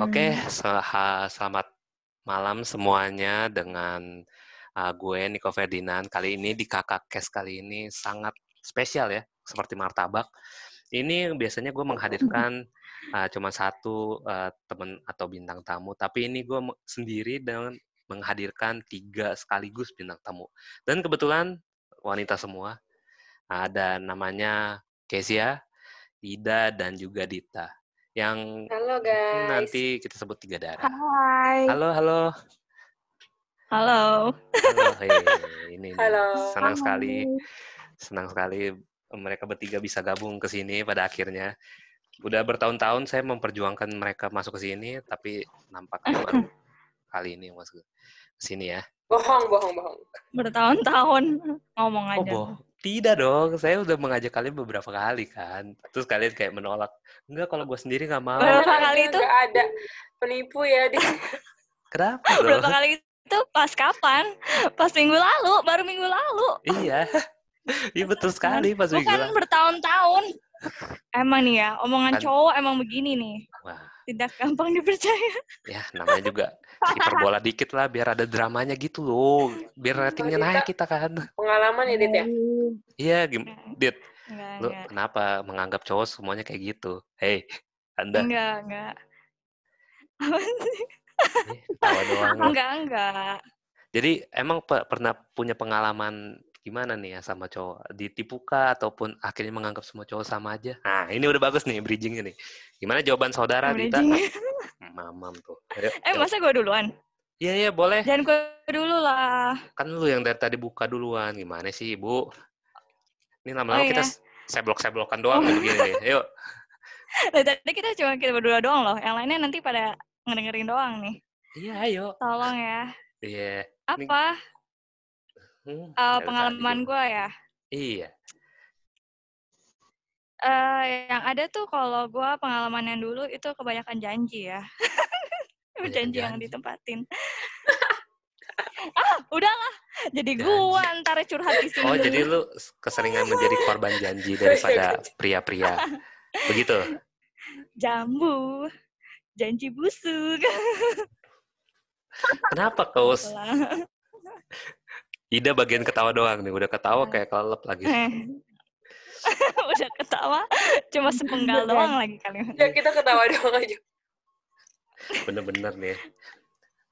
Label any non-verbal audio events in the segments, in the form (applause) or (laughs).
Oke, se- selamat malam semuanya dengan uh, gue Niko Ferdinand. Kali ini di Kakak Kes kali ini sangat spesial ya, seperti martabak. Ini biasanya gue menghadirkan uh, cuma satu uh, teman atau bintang tamu, tapi ini gue sendiri dengan menghadirkan tiga sekaligus bintang tamu. Dan kebetulan wanita semua. Ada namanya Kezia, Ida, dan juga Dita yang halo guys nanti kita sebut tiga darah. Hai. Halo, halo. Halo. Halo, hey, ini halo. senang sekali, senang sekali mereka bertiga bisa gabung ke sini pada akhirnya. Udah bertahun-tahun saya memperjuangkan mereka masuk ke sini, tapi nampaknya (laughs) baru kali ini masuk ke sini ya. Bohong, bohong, bohong. Bertahun-tahun ngomong Oh, aja. Tidak dong, saya udah mengajak kalian beberapa kali kan. Terus kalian kayak menolak. Enggak, kalau gue sendiri nggak mau. Berapa kali ada, itu? nggak ada penipu ya di (laughs) Kenapa Berapa dong? kali itu pas kapan? Pas minggu lalu, baru minggu lalu. Iya. (laughs) Iya betul sekali pas minggu Bukan lalu. bertahun-tahun. Emang nih ya, omongan Kan- cowok emang begini nih. Wah, Tidak gampang dipercaya. ya namanya juga hiperbola dikit lah biar ada dramanya gitu loh. Biar ratingnya Dita. naik kita kan. pengalaman ya, Dit ya? Iya, gim Dit, Enggak, lu enggak. kenapa menganggap cowok semuanya kayak gitu? Hei, Anda Enggak, enggak. eh, tawa doang. loh. Enggak, enggak. Jadi emang pe- pernah punya pengalaman gimana nih ya sama cowok? Ditipu kah ataupun akhirnya menganggap semua cowok sama aja? Nah, ini udah bagus nih bridgingnya nih. Gimana jawaban saudara Dita? Bridging. (laughs) Mamam tuh. Ayo, Eh, jawab. masa gue duluan? Iya, iya, boleh. Jangan gue dulu lah. Kan lu yang dari tadi buka duluan. Gimana sih, Bu? Ini lama-lama Oh, kita iya. seblok-seblokan doang nih begini nih. Yuk. (laughs) Dari tadi kita cuma kita berdua doang loh. Yang lainnya nanti pada ngedengerin doang nih. Iya, ayo. Tolong ya. Iya. Ini- Apa Hmm, dari pengalaman gue ya? Iya. Eh, yang ada tuh kalau gue pengalaman yang dulu itu kebanyakan janji ya. (laughs) Kebanyakan janji yang janji. ditempatin. ah, udahlah. Jadi gua ntar curhat di sini. Oh, jadi lu keseringan menjadi korban janji daripada (laughs) pria-pria. Begitu? jambu, janji busuk. Kenapa kau. (laughs) Ida bagian ketawa doang nih, udah ketawa kayak kelelep lagi. (laughs) Udah ketawa, cuma sepenggal doang lagi kalimat. Ya kita ketawa doang aja. Bener-bener nih.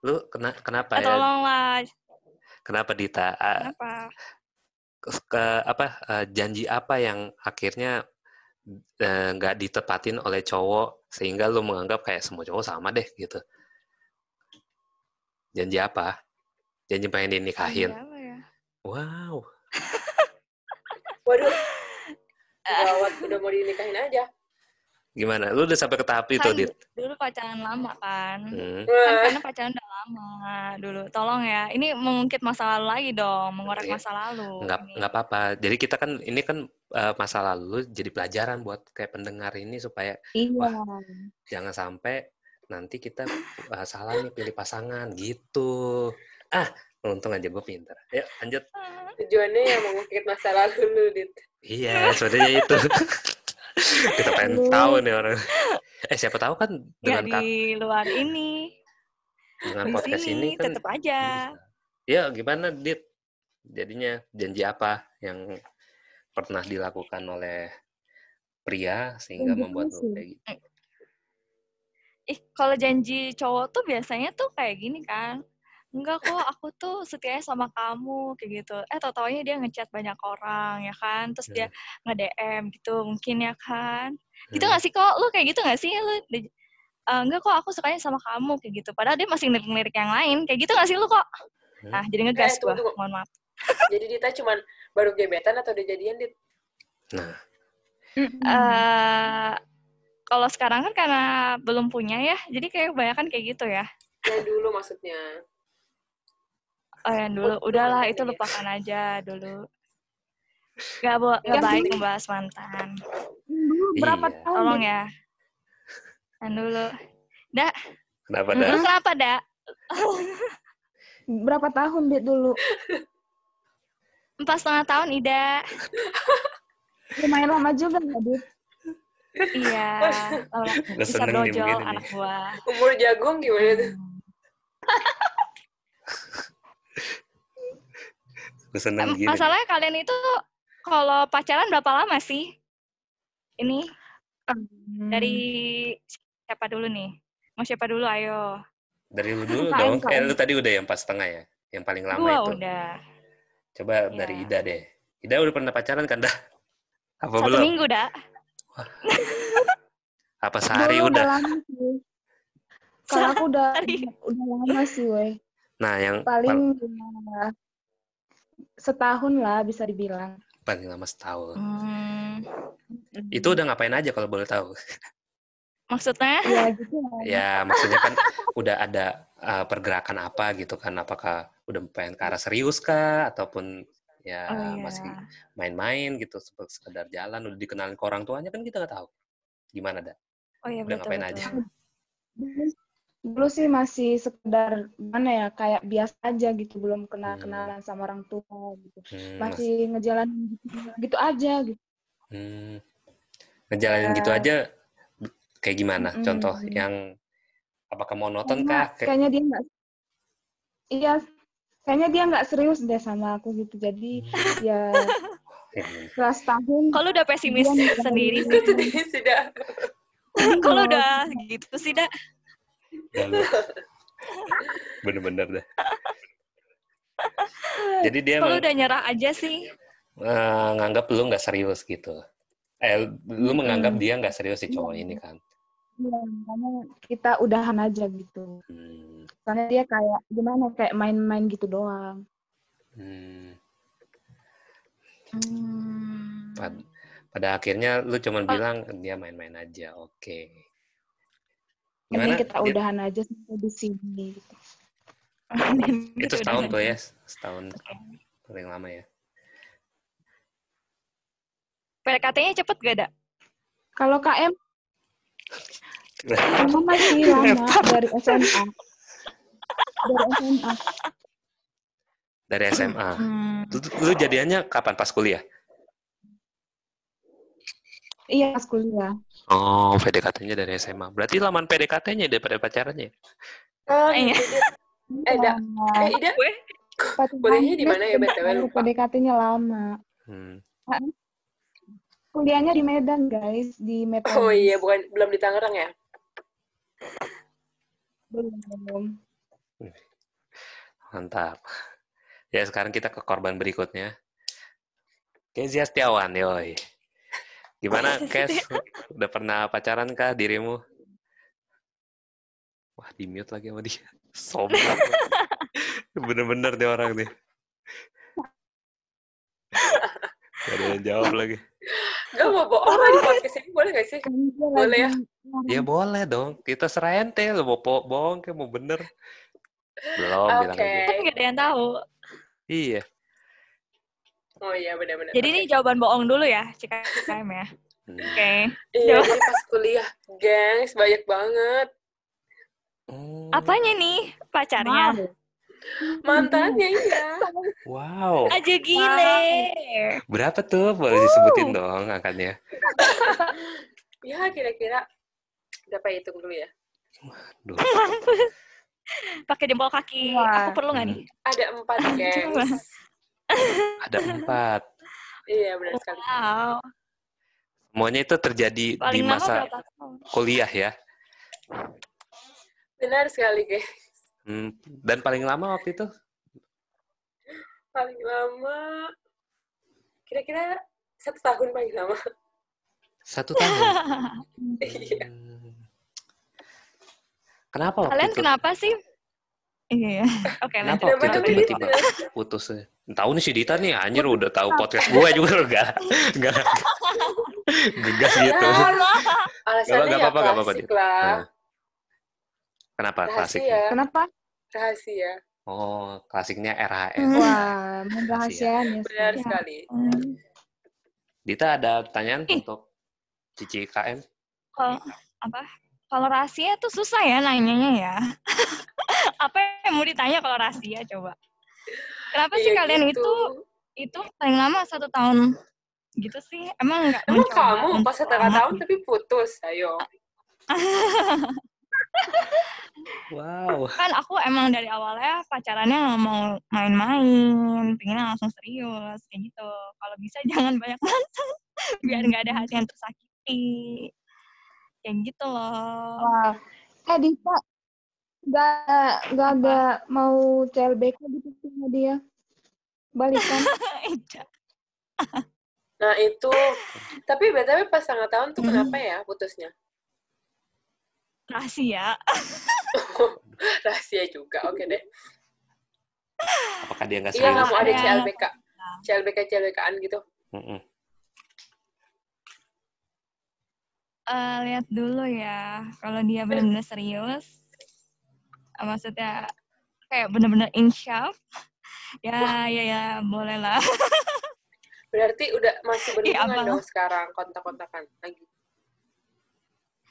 Lu kena, kenapa Eh, ya? tolonglah, Kenapa Dita? Kenapa? ke, apa eh, janji apa yang akhirnya eh, nggak ditepatin oleh cowok sehingga lu menganggap kayak semua cowok sama deh gitu. Janji apa? Janji pengen dinikahin. Janji apa ya? Wow. Waduh. (laughs) Gawat, udah mau dinikahin aja. Gimana? Lu udah sampai ke tahap itu, Kan Dit? dulu pacaran lama kan. Hmm. Kan Wah, karena pacaran udah lama dulu. Tolong ya, ini mengungkit masa lalu lagi dong, mengorek Iya. masa lalu. nggak Ini. nggak apa-apa. Jadi kita kan ini kan eh, masa lalu jadi pelajaran buat kayak pendengar ini supaya Iya. jangan sampai nanti kita eh, salah nih pilih pasangan gitu. Ah, untung aja gue pinter. Ayo lanjut. (laughs) tujuannya yang mengungkit masa lalu lu, Dit. Iya, sebenarnya itu. (laughs) kita pengen tahu nih orang. Eh siapa tahu kan Nggak dengan kak, di luar ini, dengan di podcast sini ini kan tetap aja. bisa. Ya gimana Dit? Jadinya janji apa yang pernah dilakukan oleh pria sehingga Janji membuat lu kayak gitu? Ih, kalau janji cowok tuh biasanya tuh kayak gini kan. Enggak kok, aku tuh setianya sama kamu kayak gitu. Eh, tau taunya dia ngechat banyak orang ya kan. Terus dia nge-DM gitu mungkin ya kan. Gitu Hmm. gak sih kok? Lu kayak gitu gak sih? Lu "Eh, enggak kok, aku sukanya sama kamu kayak gitu. Padahal dia masih ngelirik-ngelirik yang lain. Kayak gitu gak sih lu kok? Hmm. Nah, jadi ngegas Eh, gua. Mohon maaf. (laughs) Jadi Dita cuman baru gebetan atau udah jadian, Dit? Nah, Eh, kalau sekarang kan karena belum punya ya, jadi kayak kebanyakan kayak gitu ya. Yang dulu maksudnya. Oh yang dulu, udahlah itu ya? lupakan aja dulu. Gak, bo- gak Yang baik membahas mantan. Hmm, berapa Tolong tahun, ya. Yang dulu. kenapa Lu dah? kenapa, Dak? (laughs) Berapa tahun dia dulu? Empat setengah tahun, Ida. Lumayan lama juga nggak, Dit? Iya, Laura Gue bisa nih. anak buah. Umur jagung gimana tuh? Gue seneng Em, gini. Masalahnya kalian itu kalau pacaran berapa lama sih? Ini Hmm. dari siapa dulu nih? Mau siapa dulu? Ayo. Dari lu dulu dong. Eh, lu tadi udah yang empat setengah ya? Yang paling lama Gua itu. udah. Coba dari Iya. Ida deh. Ida udah pernah pacaran kan dah? Apa Satu belum? minggu dah. (laughs) Apa sehari Dulu udah? lama sih. Kalau aku udah udah lama sih, weh. Nah, yang Paling ya, setahun lah bisa dibilang. paling lama setahun. Hmm, Itu udah ngapain aja kalau boleh tahu? maksudnya? ya gitu lah. Ya, maksudnya kan udah ada uh, pergerakan apa gitu kan? Apakah udah pengen ke arah serius kah? Ataupun ya Oh iya. masih main-main gitu, seperti sekedar jalan, udah dikenalin ke orang tuanya kan kita nggak tahu. Gimana dah? Oh iya Udah betul ngapain betul. aja? Dulu, sih masih sekedar mana ya kayak biasa aja gitu, belum kenal-kenalan sama orang tua gitu. Hmm, mas- Masih ngejalanin gitu, gitu aja gitu. hmm. Ngejalanin gitu Ya. aja kayak gimana? Mm-mm. Contoh yang apakah monoton Kayaknya, kah? Kayak, kayaknya dia nggak Iya, kayaknya dia nggak serius deh sama aku gitu. Jadi Hmm. ya Hmm. setelah setahun Kalau udah pesimis sendiri sudah. (laughs) Kalau udah gitu sih dah. Lu. (laughs) Bener-bener dah. (laughs) Jadi dia Kalau emang udah nyerah aja sih. eh, nganggap lu nggak serius gitu. Eh, lu menganggap Mm-mm. dia nggak serius si cowok ini kan. ya, makanya kita udahan aja gitu. Hmm. Soalnya dia kayak gimana kayak main-main gitu doang. Hmm. Hmm. Pad- pada akhirnya lu cuman Oh. bilang dia main-main aja. Oke. Mending Gimana? kita Dia- udahan aja sampai di sini. Gitu. (laughs) itu setahun tuh ya, setahun paling lama ya. PDKT-nya cepet gak, Dak? Kalau KM, lama masih lama dari SMA. Dari SMA. Dari SMA. Hmm. Lu, lu jadiannya kapan pas kuliah? Iya, pas kuliah. Oh, PDKT-nya dari SMA. Berarti laman PDKT-nya daripada pacarannya. Oh, Iya. Eh. Lama. Eh, Ida, Kuliahnya di mana ya, BTW? Lupa. PDKT-nya lama. Hmm. Kuliahnya di Medan, guys. Di Medan. Oh iya, bukan belum di Tangerang ya? Belum. Mantap. Ya, sekarang kita ke korban berikutnya. Kezia Setiawan, yoi. Gimana, (laughs) Kes? Udah pernah pacaran kah dirimu? Wah, di-mute lagi sama dia. (laughs) Sombong. Bener-bener deh orang nih. Gak ada yang jawab lagi. Gak mau bohong lah di podcast ini, boleh gak sih? Dia Boleh ya? lagi- Ya boleh dong. Kita serahin teh. Lu mau bohong kayak mau bener. Belum bilang Oke. aja. kan gak ada yang tahu. Iya. Oh iya, benar-benar. Jadi ini jawaban bohong dulu ya, CKM ya. Hmm. Oke. Iya, jadi pas kuliah, gengs, banyak banget. Oh, Apanya nih pacarnya? Wow. Mantannya, iya. Wow. Aja gile. Berapa tuh? Boleh disebutin dong angkanya. (laughs) Ya, kira-kira. Berapa hitung dulu ya? Duh. (laughs) Pakai jempol kaki. Wah. Aku perlu nggak nih? Ada empat, (laughs) gengs. Ada empat. Iya, benar sekali. Wow. Semuanya itu terjadi di Paling lama masa kuliah ya. Benar sekali, gengs. Hmm, Dan paling lama waktu itu? Paling lama, kira-kira satu tahun paling lama. Satu tahun. (laughs) Iya. Hmm. Kenapa waktu Kalian itu? kenapa sih? Iya. Oke, Kenapa waktu itu tiba-tiba putusnya? Tahu nih si Dita nih, anjir udah tahu podcast gue juga enggak. Enggak. (laughs) Gegas gitu. Ya, Gak Alasannya ya apa-apa, gak apa-apa. klasik Dit. lah. Nah. Kenapa klasik? Rahasia. Kenapa? Rahasia. Oh, klasiknya RHS. Hmm. Wah, mau rahasiaan ya. Benar sekali. Hmm. Dita ada pertanyaan Ih. untuk Cici KM? Kalau apa? Kalau rahasia tuh susah ya nanyanya ya. (laughs) apa yang mau ditanya kalau rahasia coba? Kenapa sih Iya kalian gitu. itu itu paling lama satu tahun gitu sih emang nggak Emang mencoba kamu pas setengah lama tahun tapi putus, ayo. (laughs) Wow. kan aku emang dari awalnya pacarannya nggak mau main-main pengennya langsung serius kayak gitu kalau bisa (laughs) jangan banyak mantan biar nggak ada hati yang tersakiti kayak gitu loh Wah. Eh, Dita, nggak nggak ada mau CLBK gitu sama dia. Balikan. Eja. (laughs) Nah itu, tapi btw pas setengah tahun tuh kenapa ya putusnya? rahasia (laughs) Rahasia juga, oke deh. Apakah dia nggak Iya serius? nggak mau ada CLBK, CLBK CLBKan gitu. Mm-mm. Eh, lihat dulu ya kalau dia benar-benar serius maksudnya kayak benar-benar insyaf (laughs) ya ya ya boleh lah Berarti udah masih Iya, berhubungan apa? dong sekarang kontak-kontakan lagi.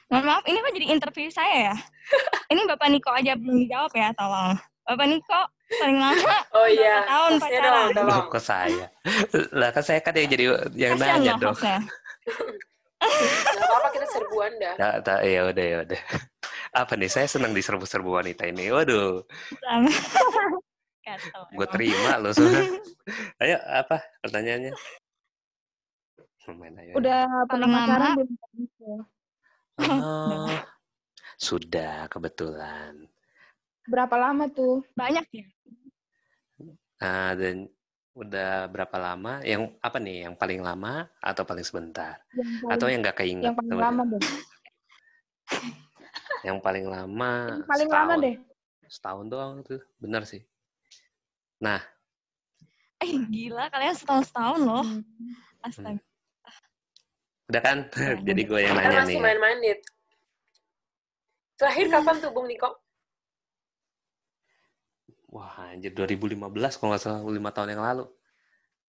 mohon maaf ini kan jadi interview saya ya (laughs) ini bapak Niko aja belum dijawab ya tolong bapak Niko paling lama Oh iya, tahun pacaran? dong, tolong. Ke saya. Lah kan saya kan yang jadi yang kasihan nanya dong. (laughs) Nggak apa-apa kita serbuan dah. Ya, ta- ya udah ya udah. Apa nih? Saya senang diserbu-serbu wanita ini. Waduh, (laughs) gue terima loh (laughs) semua. Ayo apa pertanyaannya? Main aja. Udah pernah pacaran. Oh, (laughs) sudah kebetulan. Berapa lama tuh? banyak ya Ah, dan udah berapa lama? Yang apa nih? Yang paling lama atau paling sebentar? Yang paling, Atau yang nggak keinget? yang paling lama deh. Yang paling lama. Yang paling lama setahun. deh. Setahun doang tuh, bener sih. Nah, eh gila kalian setahun setahun loh Hmm. astaga udah kan? Nah, (laughs) Jadi gue yang Kita nanya masih nih. main-main nih. Terakhir kapan tuh Bung Niko? Wah, anjir 2015 kalau nggak salah 5 tahun yang lalu.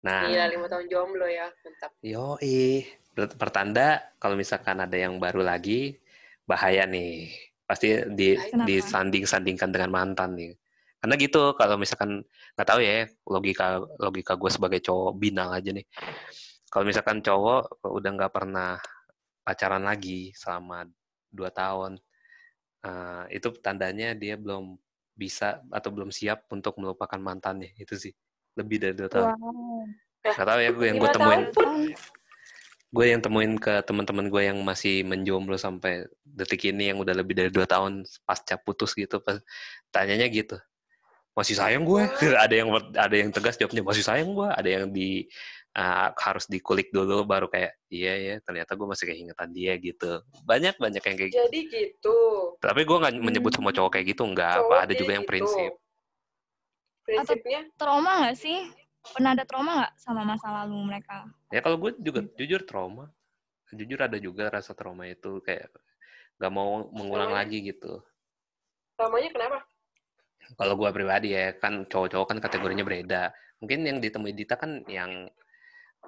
Nah, Gila, lima tahun jomblo ya. Mantap. yo ber- pertanda kalau misalkan ada yang baru lagi bahaya nih. Pasti di Kenapa? disanding-sandingkan dengan mantan nih. Karena gitu kalau misalkan nggak tahu ya logika logika gue sebagai cowok binal aja nih. Kalau misalkan cowok udah nggak pernah pacaran lagi selama dua tahun, eh, itu tandanya dia belum bisa atau belum siap untuk melupakan mantannya itu sih lebih dari dua tahun. Wow. Gak tahu ya gue yang gue temuin, tahun. Gue yang temuin ke teman-teman gue yang masih menjomblo sampai detik ini yang udah lebih dari dua tahun pasca putus gitu, pas tanyanya gitu, masih sayang gue? (laughs) ada yang ada yang tegas jawabnya masih sayang gue, ada yang di uh, harus dikulik dulu baru kayak iya ya ternyata gue masih keingetan dia gitu. Banyak banyak yang kayak gitu. Jadi gitu. Tapi gue nggak menyebut semua cowok kayak gitu, nggak apa ada juga yang gitu. prinsip. Prinsipnya trauma nggak sih pernah ada trauma nggak sama masa lalu mereka Ya kalau gue juga jujur trauma, jujur ada juga rasa trauma itu kayak nggak mau mengulang Traumanya? lagi gitu. traumanya kenapa? Kalau gue pribadi ya kan cowok-cowok kan kategorinya berbeda. Mungkin yang ditemui Dita kan yang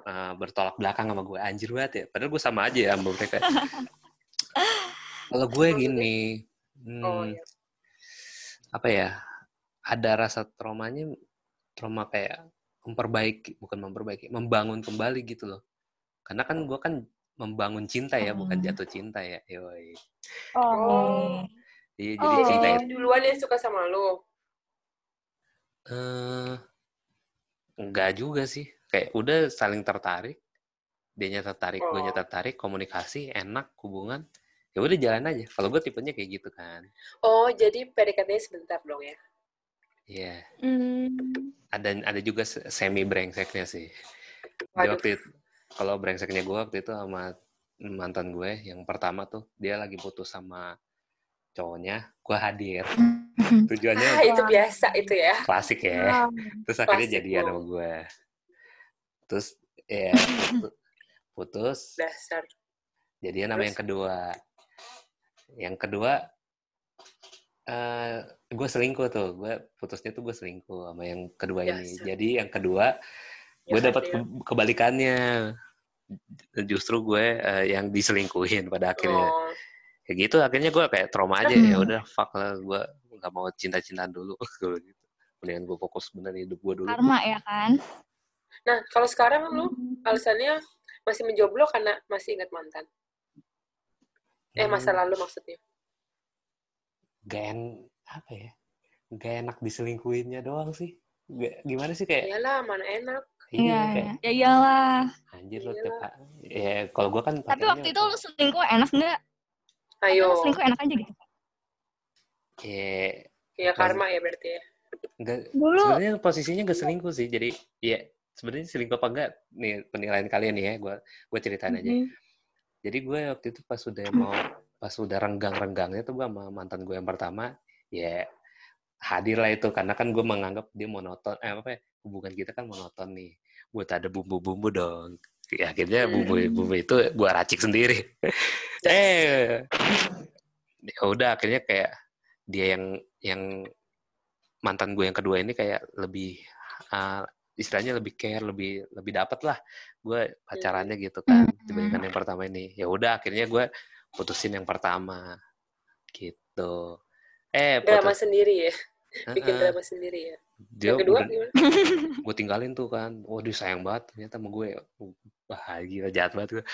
eh, bertolak belakang sama gue anjir banget ya. Padahal gue sama aja ya sama mereka. (laughs) Kalau gue gini, Oh hmm, iya. apa ya? Ada rasa traumanya, trauma kayak memperbaiki, bukan memperbaiki, membangun kembali gitu loh. Karena kan gue kan membangun cinta ya, bukan Hmm. jatuh cinta ya. Yoi. Oh. Iya, Oh. jadi Jadi cinta dia itu duluan yang suka sama lo. eh enggak juga sih. Kayak udah saling tertarik, dianya tertarik, gue Oh. tertarik, komunikasi, enak hubungan. Ya udah jalan aja. Kalau gue tipenya kayak gitu kan. Oh, jadi PDKT-nya sebentar dong ya. Iya. Hmm. Ada ada juga se- semi brengseknya sih. Waduh. waktu itu, kalau brengseknya gue waktu itu sama mantan gue yang pertama tuh dia lagi putus sama cowoknya, gue hadir. (laughs) Tujuannya Ah, itu biasa itu ya. klasik ya. Wow. Terus akhirnya Klasik, jadian Bang. sama gue. Terus ya (laughs) putus, Dasar. jadian sama Terus? yang kedua. Yang kedua eh gue selingkuh tuh, gue putusnya tuh gue selingkuh sama yang kedua ini. Dasar. Jadi yang kedua gue Ya, dapat Fadil. ke- kebalikannya. Justru gue eh, yang diselingkuhin pada akhirnya. Oh. Kayak gitu akhirnya gue kayak trauma aja ya udah fuck lah gue nggak mau cinta-cintaan dulu (laughs) gitu. Mendingan gue fokus bener hidup gue dulu. karma ya kan Nah, kalau sekarang lu alasannya masih menjomblo karena masih ingat mantan. Eh masa Hmm, lalu maksudnya. Gak en, apa ya? Gak enak diselingkuhinnya doang sih. Gak, gimana sih kayak Iyalah, mana enak. Iya, iya kayak. Ya iyalah. anjir lo Iyalah. tiap ya kalau gue kan Tapi waktu itu lu selingkuh enak nggak? Ayo. Lu selingkuh enak aja gitu. ya Ya karma ya berarti ya. enggak Dulu sebenarnya posisinya gak selingkuh sih jadi ya sebenarnya selingkuh apa enggak nih penilaian kalian nih ya gue gue ceritain aja Mhm. jadi gue waktu itu pas udah mau pas udah renggang-renggangnya tuh gue sama mantan gue yang pertama ya hadir lah itu. Karena kan gue menganggap dia monoton eh apa ya hubungan kita kan monoton nih. Buat ada bumbu-bumbu dong. Ya, akhirnya bumbu-bumbu itu gue racik sendiri. (laughs) Eh ya udah akhirnya kayak dia yang yang mantan gue yang kedua ini kayak lebih uh, istilahnya lebih care lebih lebih dapat lah gue pacarannya gitu kan dibandingkan yang pertama ini. Ya udah akhirnya gue putusin yang pertama. Gitu eh Drama sendiri ya. (laughs) Bikin Heeh. drama sendiri ya. dia Yang kedua gimana? (laughs) gue tinggalin tuh kan. Waduh sayang banget ternyata sama gue. Bahagia jahat banget gue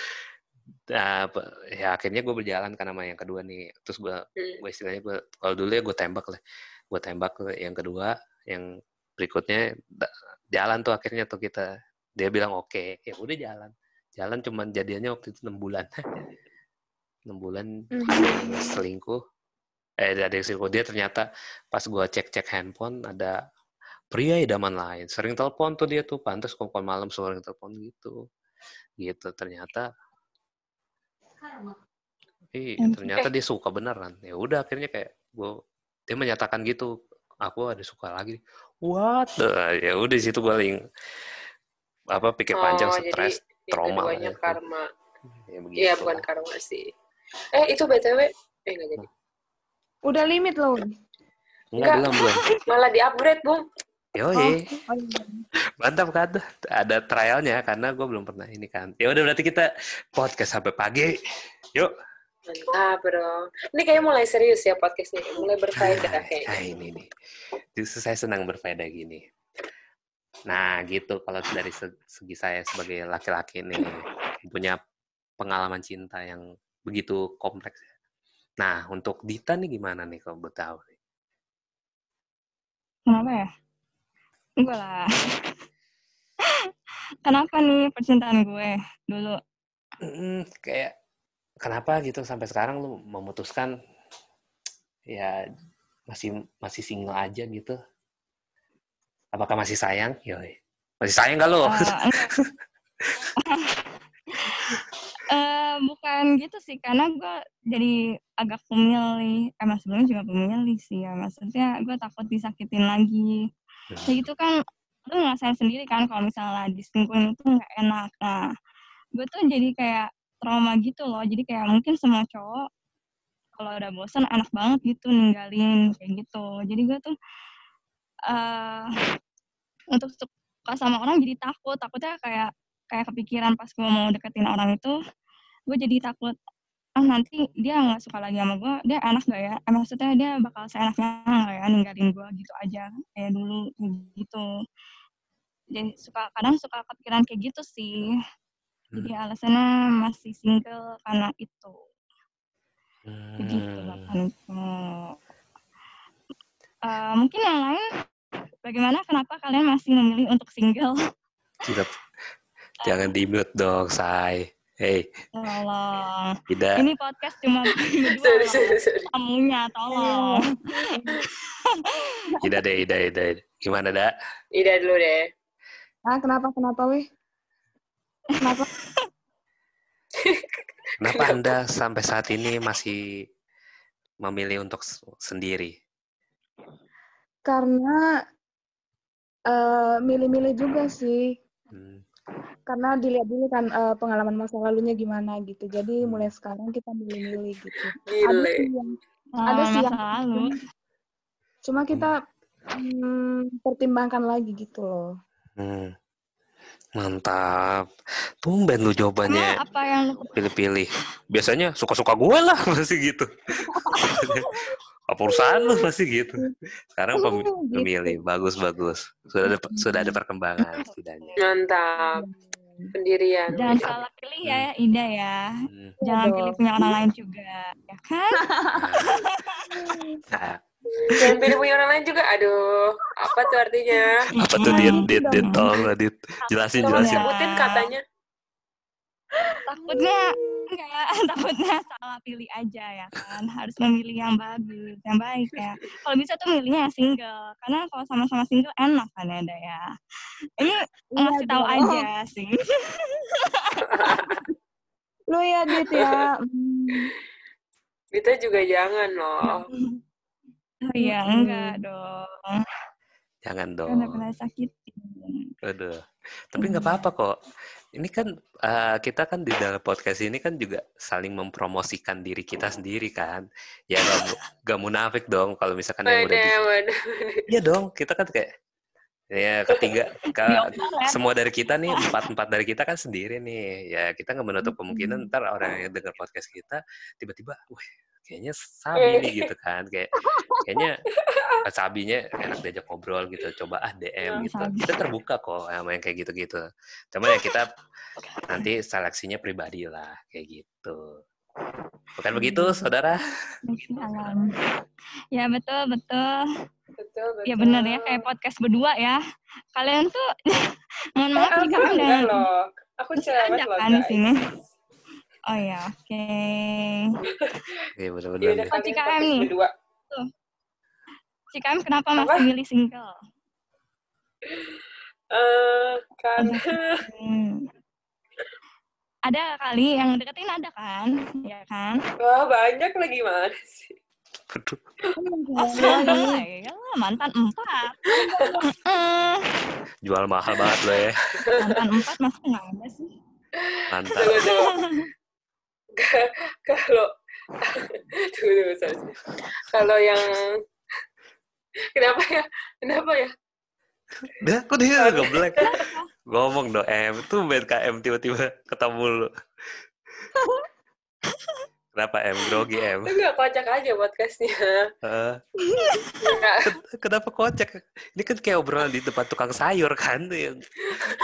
Nah, ya akhirnya gue berjalan kan sama yang kedua nih. Terus gue Hmm. gue istilahnya gue kalau dulu ya gue tembak lah. Gue tembak ke yang kedua yang berikutnya jalan tuh akhirnya tuh kita. Dia bilang oke. Ya udah jalan. Jalan cuman jadiannya waktu itu enam bulan. (laughs) Enam bulan ada yang selingkuh eh ada yang selingkuh dia ternyata pas gue cek cek handphone ada pria idaman lain sering telepon tuh dia tuh pantas kok malam sering telepon gitu gitu ternyata Iya, Hmm. ternyata dia suka beneran. Ya udah akhirnya kayak gue dia menyatakan gitu, aku ada suka lagi. What? Nah, ya udah di situ gue apa pikir panjang Oh, jadi stres trauma itu. karma. ya begitu. Iya, bukan karma sih. Eh, itu BTW eh enggak jadi. Udah limit loh. Enggak, Enggak. belum belum. (laughs) Malah di-upgrade, Bung. Yoi, Oh, oh iya. mantap kan? Ada trialnya karena gue belum pernah ini kan. Ya udah berarti kita podcast sampai pagi. Yuk. Mantap, Bro. Ini kayaknya mulai serius ya podcastnya. Mulai berfaedah Ah, kayaknya. ah, ini nih. Justru saya senang berfaedah gini. Nah, gitu kalau dari se- segi saya sebagai laki-laki nih punya pengalaman cinta yang begitu kompleks. Nah, untuk Dita nih gimana nih kalau boleh tahu? Kenapa ya? Enggak lah. (laughs) Kenapa nih percintaan gue dulu? Mm, kayak kenapa gitu sampai sekarang lu memutuskan ya masih masih single aja gitu? Apakah masih sayang? Yoi. Masih sayang gak lo? Eh, (laughs) Eh, bukan gitu sih, karena gue jadi agak pemilih. Emang sebelumnya juga pemilih sih ya. Maksudnya gue takut disakitin lagi. Ya gitu kan, lu ngerasain sendiri kan kalau misalnya diselingkuhin itu nggak enak. Nah, gue tuh jadi kayak trauma gitu loh. Jadi kayak mungkin semua cowok kalau udah bosan enak banget gitu ninggalin kayak gitu. Jadi gue tuh eh untuk suka sama orang jadi takut. Takutnya kayak kayak kepikiran pas gue mau deketin orang itu, gue jadi takut ah nanti dia nggak suka lagi sama gue, dia enak gak ya? Eh, maksudnya dia bakal seenaknya nggak ya ninggalin gue gitu aja kayak dulu gitu. Jadi suka kadang suka kepikiran kayak gitu sih. Jadi alasannya masih single karena itu. Begitu Hmm. Niko. Eh, mungkin yang lain bagaimana kenapa kalian masih memilih untuk single? Tidak. Jangan di mute dong, say. Hey, Tolong. tidak. Ini podcast cuma (laughs) berdua Sorry, loh. sorry, sorry. Tamunya, tolong. Tidak deh, tidak, tidak. Gimana, Dak? Ida dulu deh. Ah, kenapa kenapa weh? Kenapa? Kenapa Anda sampai saat ini masih memilih untuk sendiri? Karena eh, milih-milih juga sih. Hmm. Karena dilihat dulu kan eh, pengalaman masa lalunya gimana gitu. Jadi Hmm. mulai sekarang kita milih-milih gitu. Ada Gile. sih yang Nah, Ada sih yang- lalu. cuma kita hmm, pertimbangkan lagi gitu loh. Hmm. Mantap. Tumben lu jawabannya apa yang lu pilih-pilih. Biasanya suka-suka gue lah (laughs) masih gitu. (laughs) Apa urusan lu masih gitu. Sekarang pem- Gitu. pemilih bagus bagus. Sudah ada sudah ada perkembangan setidaknya. Mantap. Pendirian. Jangan salah pilih ya, Ida ya. Hmm. Jangan pilih punya orang lain juga, ya kan? Nah, Jangan pilih punya orang lain juga. Aduh, apa tuh artinya? apa tuh dit Hmm. dit dit tolong dit jelasin jelasin sebutin katanya. Takutnya enggak, (laughs) takutnya salah pilih aja ya kan. Harus memilih yang bagus, yang baik ya. Kalau bisa tuh milihnya yang single, karena kalau sama-sama single enak kan ya, Ada ya. Ini Iya ngasih tahu aja sih. Lu ya, Dit ya. Itu juga jangan loh. Oh iya, Mm-mm. enggak dong. Jangan dong Karena pernah sakitin. Aduh. Tapi nggak apa-apa kok. Ini kan eh, kita kan di dalam podcast ini kan juga saling mempromosikan diri kita sendiri kan. Ya nggak munafik dong kalau misalkan yang udah di. Iya dong, kita kan kayak ya ketiga ke, semua dari kita nih empat empat dari kita kan sendiri nih ya kita nggak menutup kemungkinan ntar orang yang dengar podcast kita tiba-tiba wah kayaknya sabi nih gitu kan kayak kayaknya (laughs) eh, sabinya enak diajak ngobrol gitu coba ah DM Oh, gitu sabi. kita terbuka kok sama yang kayak gitu-gitu cuma ya kita nanti seleksinya pribadi lah kayak gitu bukan begitu Hmm. saudara alam. Ya betul betul. Betul, betul. Ya benar ya kayak podcast berdua ya. Kalian tuh (laughs) mohon maaf Eh, ada enggak loh. Aku cerewet loh, kan di guys. Oh ya, oke. Iya Ya benar-benar. Oh, kalian Cika podcast M nih. berdua. Cikam kenapa Apa? masih milih single? Eh, karena Hmm. Ada kali yang deketin ada kan? Ya kan? wah banyak lagi mana sih? Aduh. Oh, ya mantan empat. Jual mahal banget lo ya mantan empat masuk nggak ada sih? Ka- Kalau tunggu, tunggu, sorry. Kalau yang kenapa ya? Kenapa ya? Dah, kok dia geblek? (laughs) Ngomong dong, M. Tuh main KM tiba-tiba ketemu lu. Kenapa M? Grogi M? Itu nggak kocak aja podcastnya. Nggak. kenapa kocak? Ini kan kayak obrolan di tempat tukang sayur kan? Yang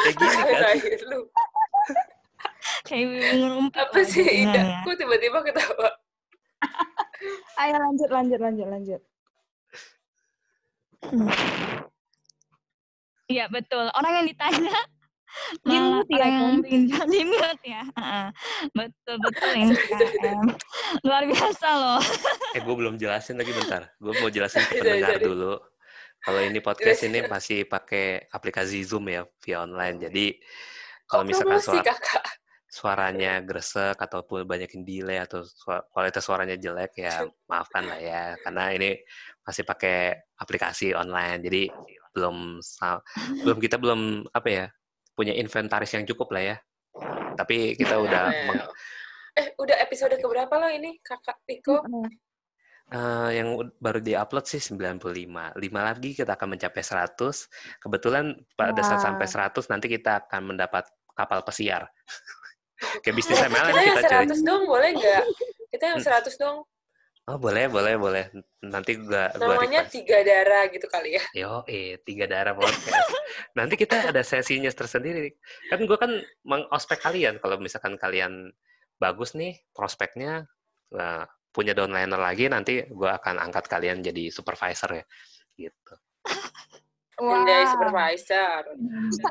kayak gini kan? Lu. Kayak ngerumput. Apa sih Ida? sebenarnya. Kok tiba-tiba ketawa? (laughs) Ayo lanjut, lanjut, lanjut, lanjut. (clears throat) Iya betul. Orang yang ditanya Di malah mute ya, yang kan? pinjam di mute ya. Heeh. Betul betul ini KM. Luar biasa loh. (laughs) Eh, gue belum jelasin lagi bentar. Gue mau jelasin ke pendengar jadi. dulu. Kalau ini podcast ini masih pakai aplikasi Zoom ya, via online. Jadi, kalau misalkan suara, kakak? Suaranya gresek ataupun banyakin delay atau sua- kualitas suaranya jelek ya maafkan lah ya. Karena ini masih pakai aplikasi online jadi belum belum kita belum apa ya punya inventaris yang cukup lah ya. Tapi kita udah meng- Eh, udah episode keberapa lo ini, kakak Piko? eh, yang baru diupload sih 95 lima. lagi kita akan mencapai 100 kebetulan pada saat sampai 100 nanti kita akan mendapat kapal pesiar kayak bisnis MLM kita yang kita cuy 100 dong, boleh nggak? Kita yang Hmm. 100 dong. oh boleh boleh boleh nanti gua gua Namanya request. tiga darah gitu kali ya. Yo, eh, tiga darah podcast. Nanti kita ada sesinya tersendiri. Kan gue kan mengospek kalian. Kalau misalkan kalian bagus nih prospeknya, nah, punya downliner lagi, nanti gue akan angkat kalian jadi supervisor ya. Gitu. Menjadi supervisor.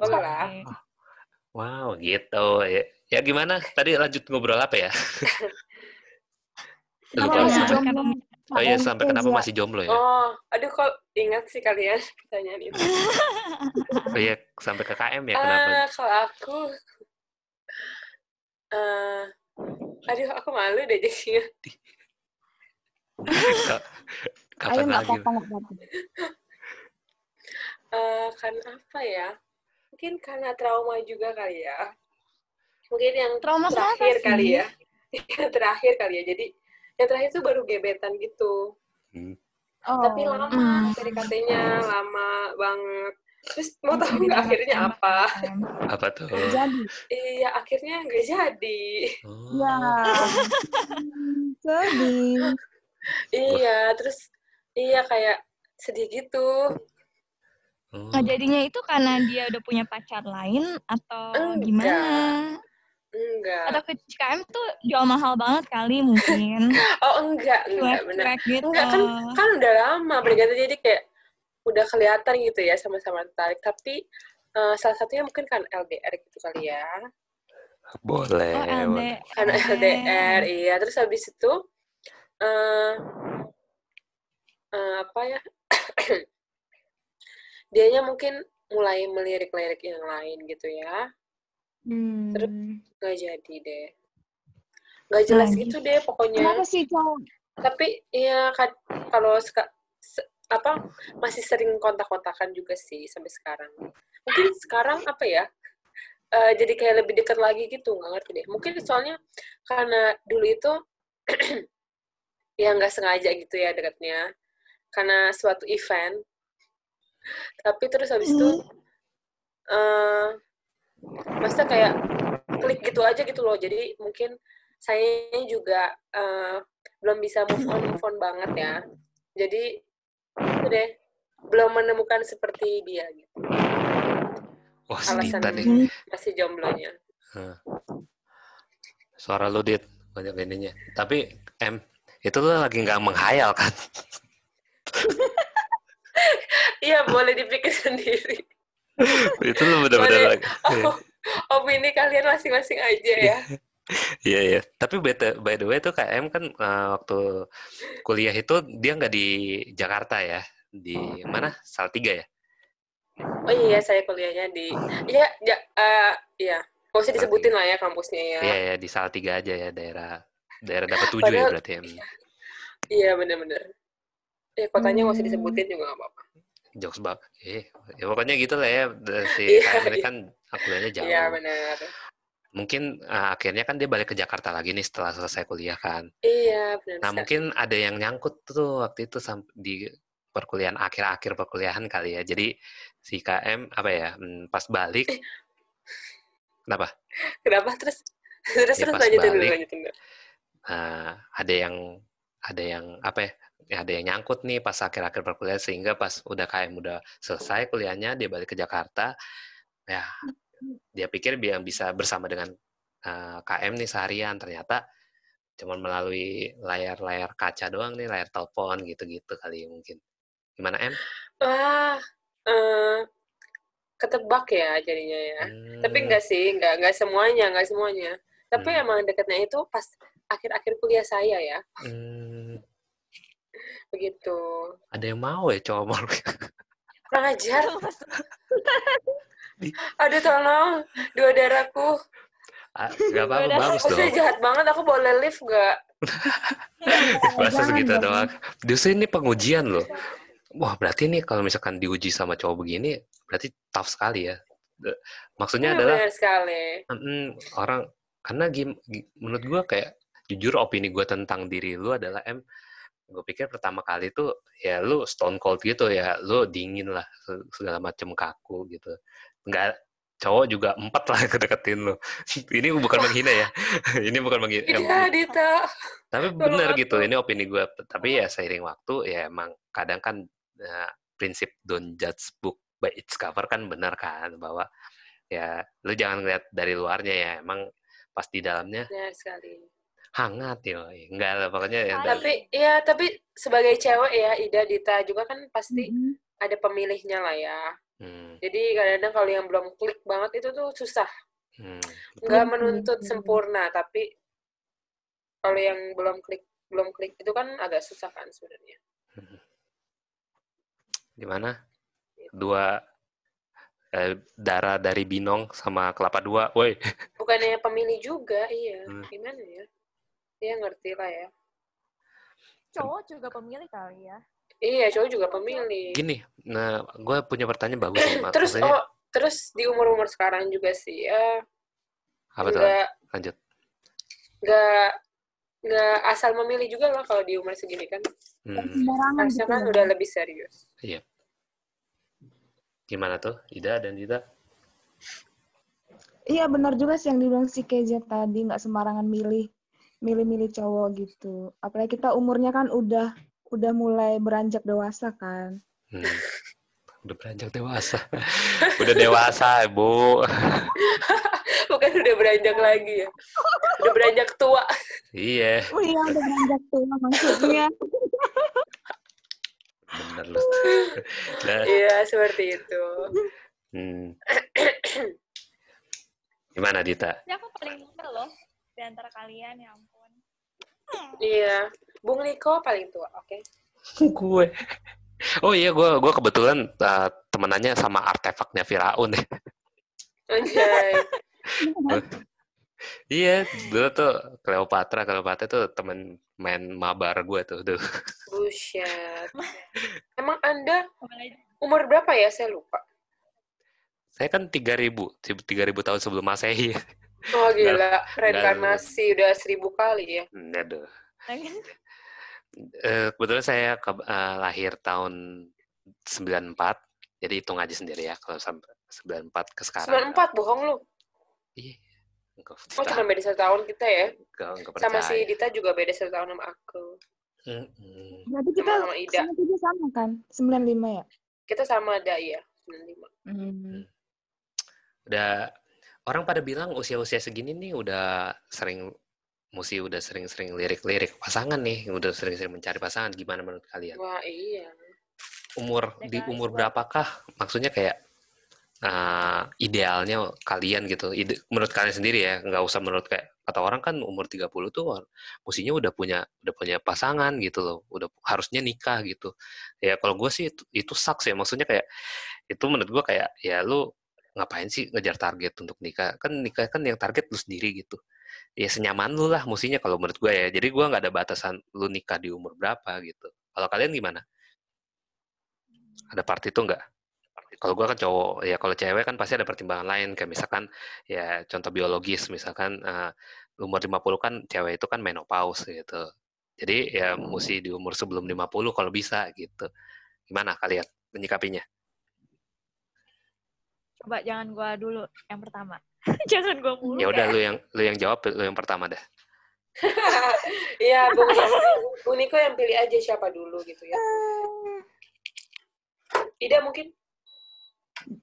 Boleh lah. Wow, gitu. Ya, ya gimana? Tadi lanjut ngobrol apa ya? (laughs) Lupa. Iya. Oh iya, sampai kenapa masih jomblo ya? Oh, aduh kok ingat sih kalian pertanyaan itu. (laughs) Oh iya, sampai ke KM ya kenapa? Ah, kalau aku, eh, aduh aku malu deh jadinya. Ka- Ayo Kapan nggak lagi? nggak apa-apa. Eh, karena apa ya? Mungkin karena trauma juga kali ya. Mungkin yang Trauma terakhir kali ya. yang (laughs) terakhir kali ya. Jadi yang terakhir tuh baru gebetan gitu. Hmm. Oh. Tapi lama Hmm. PDKT-nya, lama banget. Terus mau tahu nggak akhirnya apa? Apa tuh? Jadi, Iya, akhirnya nggak jadi. Oh. ya. Sedih. Iya, terus iya kayak sedih gitu. Oh. Nah, jadinya itu karena dia udah punya pacar lain atau Enggak. gimana? Enggak. Atau ke CKM tuh jual mahal banget kali mungkin. (laughs) Oh enggak, enggak benar. Gitu. Enggak kan kan udah lama berganti jadi kayak udah kelihatan gitu ya sama-sama tertarik. Tapi eh, salah satunya mungkin kan LDR gitu kali ya. Boleh. Oh, boleh. Karena LDR, iya. Terus habis itu eh eh, apa ya? (coughs) Dianya mungkin mulai melirik-lirik yang lain gitu ya. Hmm. Nggak jadi deh. Nggak jelas Nah, gitu deh pokoknya. Kenapa sih cowok? tapi ya kalau apa masih sering kontak-kontakan juga sih sampai sekarang mungkin sekarang apa ya eh, jadi kayak lebih dekat lagi gitu nggak ngerti deh mungkin soalnya karena dulu itu (clears throat) ya nggak sengaja gitu ya dekatnya karena suatu event tapi terus habis itu eh maksudnya kayak klik gitu aja gitu loh jadi mungkin saya juga eh, belum bisa move on move on banget ya jadi itu deh belum menemukan seperti dia gitu Wah, alasan nih. Hmm. masih jomblonya Suara lu, Dit. Banyak ininya. Tapi, M, itu lu lagi nggak menghayal kan? (laughs) iya boleh dipikir sendiri (laughs) itu Boleh. lagi. oh, opini kalian masing-masing aja ya Iya, iya. Tapi by the, by the way tuh KM kan eh, waktu kuliah itu dia nggak di Jakarta ya. Di mana? Salatiga ya? oh iya saya kuliahnya di iya ya eh, iya nggak usah disebutin lah ya kampusnya ya Iya, ya, di Salatiga aja ya, daerah daerah dapat tujuh ya Padahal- berarti. ya. iya bener-bener ya kotanya nggak usah Hmm. disebutin juga nggak apa-apa Jokes bak. Eh, ya pokoknya gitu lah ya. Si Iya, KM ini iya. kan kuliahnya jauh. iya benar Mungkin eh, akhirnya kan dia balik ke Jakarta lagi nih setelah selesai kuliah kan. iya benar Nah, sekali. mungkin ada yang nyangkut tuh waktu itu di perkuliahan akhir-akhir perkuliahan kali ya. Jadi si KM apa ya, hmm, pas balik kenapa? kenapa terus terus Ya, terus lanjutin dulu lanjutin dulu Nah, ada yang ada yang apa ya? Ya ada yang nyangkut nih pas akhir-akhir perkuliahan sehingga pas udah KM udah selesai kuliahnya dia balik ke Jakarta ya dia pikir dia bisa bersama dengan eh, KM nih seharian. Ternyata cuman melalui layar-layar kaca doang nih layar telepon gitu-gitu kali mungkin. Gimana M? wah eh, ketebak ya jadinya ya. Tapi Hmm, enggak sih enggak enggak semuanya enggak semuanya. Tapi Hmm. emang dekatnya itu pas akhir-akhir kuliah saya ya. Hmm, begitu. Ada yang mau ya cowok mau (laughs) kurang ajar. Aduh tolong. Dua darahku. Ah, nggak apa-apa bagus oh saya dong. jahat banget. Aku boleh live nggak? (laughs) Masa Jangan segitu doang. Justru ini pengujian loh. Wah, berarti nih kalau misalkan diuji sama cowok begini, berarti tough sekali ya. Maksudnya Iya, adalah benar sekali. Mm, orang karena gim, gi- menurut gua kayak jujur opini gua tentang diri lu adalah em gue pikir pertama kali tuh ya lu stone cold gitu ya lu dingin lah se- segala macam kaku gitu nggak cowok juga empat lah kedeketin lu (laughs) ini bukan menghina ya (laughs) ini bukan menghina Iya, Dita. tapi aku. gitu ini opini gue tapi ya seiring waktu ya emang kadang kan eh, prinsip don't judge book by its cover kan benar kan bahwa ya lu jangan ngeliat dari luarnya ya emang pas di dalamnya Benar sekali. Hangat ya enggak lah pokoknya dari- Tapi ya, tapi sebagai cewek ya, Ida, Dita juga kan pasti Mhm. ada pemilihnya lah ya. hmm, Jadi kadang-kadang kalau yang belum klik banget itu tuh susah. hmm, Nggak Betul, menuntut betul. sempurna, tapi kalau yang belum klik belum klik itu kan agak susah kan sebenarnya. gimana dua eh, darah dari binong sama kelapa dua woi Bukannya pemilih juga, iya. Hmm. Gimana ya? Dia ngerti lah ya. Cowok juga pemilih kali ya. Iya, cowok juga pemilih. gini nah gue punya pertanyaan bagus terus Maksudnya, oh, terus di umur-umur sekarang juga sih ya apa tuh nggak lanjut nggak nggak asal memilih juga lah kalau di umur segini kan hmm. Harusnya gitu kan loh. udah lebih serius gimana tuh Ida dan Dita Iya benar juga sih yang dibilang si Keja tadi nggak sembarangan milih milih-milih cowok gitu. Apalagi kita umurnya kan udah udah mulai beranjak dewasa kan. Hmm. (laughs) udah beranjak dewasa. (laughs) udah dewasa, Bu. (laughs) Bukan udah beranjak lagi ya. Udah beranjak tua. iya, Oh iya, udah beranjak tua maksudnya. bener lu. Nah, Iya, seperti itu. hmm. (clears throat) Gimana Dita? Ya aku paling muda loh di antara kalian, ya ampun. Iya. Bung Niko paling tua, oke. (laughs) gue. Oh iya, gue gue kebetulan uh, temenannya sama artefaknya Firaun ya. (laughs) Anjay. (laughs) Iya, dulu tuh Cleopatra, Cleopatra tuh temen main mabar gue tuh. Duh. Buset. Emang Anda umur berapa ya? Saya lupa. Saya kan 3000, 3000 tahun sebelum Masehi. Oh gila, reinkarnasi udah seribu kali ya. Hmm, Aduh. Eh, kebetulan saya ke- eh, lahir tahun 94, jadi hitung aja sendiri ya kalau sampai 94 ke sekarang. 94, bohong lu. Iya. Enggak, Oh, cuma beda satu tahun kita ya. enggak, enggak Sama si Dita juga beda satu tahun sama aku. Mm-mm. Berarti kita Sama sama Ida. sama sama kan? 95 ya? Kita sama ada ya, 95. Hmm. Udah orang pada bilang usia-usia segini nih udah sering musi udah sering-sering lirik-lirik pasangan nih, udah sering-sering mencari pasangan. Gimana menurut kalian? Wah, iya. Umur di Legalisme. umur berapakah? Maksudnya kayak uh, idealnya kalian gitu. Ide, menurut kalian sendiri ya, nggak usah menurut kayak kata orang kan umur 30 tuh musinya udah punya udah punya pasangan gitu loh. Udah harusnya nikah gitu. Ya kalau gue sih itu, itu sucks ya. Maksudnya kayak itu menurut gue kayak ya lu ngapain sih ngejar target untuk nikah? Kan nikah kan yang target lu sendiri gitu. Ya senyaman lu lah musinya kalau menurut gue ya. Jadi gue nggak ada batasan lu nikah di umur berapa gitu. Kalau kalian gimana? Ada part itu nggak? Kalau gue kan cowok, ya kalau cewek kan pasti ada pertimbangan lain. Kayak misalkan ya contoh biologis, misalkan eh, umur 50 kan cewek itu kan menopause gitu. Jadi ya mesti di umur sebelum 50 kalau bisa gitu. Gimana kalian menyikapinya? Coba jangan gua dulu yang pertama. (laughs) jangan gua mulu. Ya udah lu yang lu yang jawab lu yang pertama dah. (laughs) Iya, Bung, Bung Niko yang pilih aja siapa dulu gitu ya. Ida mungkin?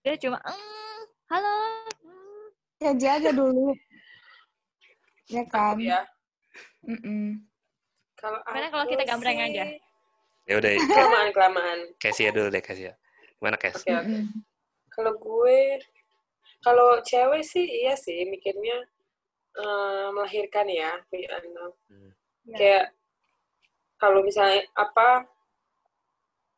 Dia cuma, "Mm, halo. mm." Ya aja aja dulu. Ya kan? Ya. Kalau Gimana kalau aku kita gambreng sih- aja? Ya udah, Kelamaan, kelamaan. Casey dulu deh Casey. Gimana Cas? Oke, oke. Mm-mm. Kalau gue, kalau cewek sih iya sih mikirnya eh, melahirkan ya, punya anak. Hmm. Ya. Kayak kalau misalnya apa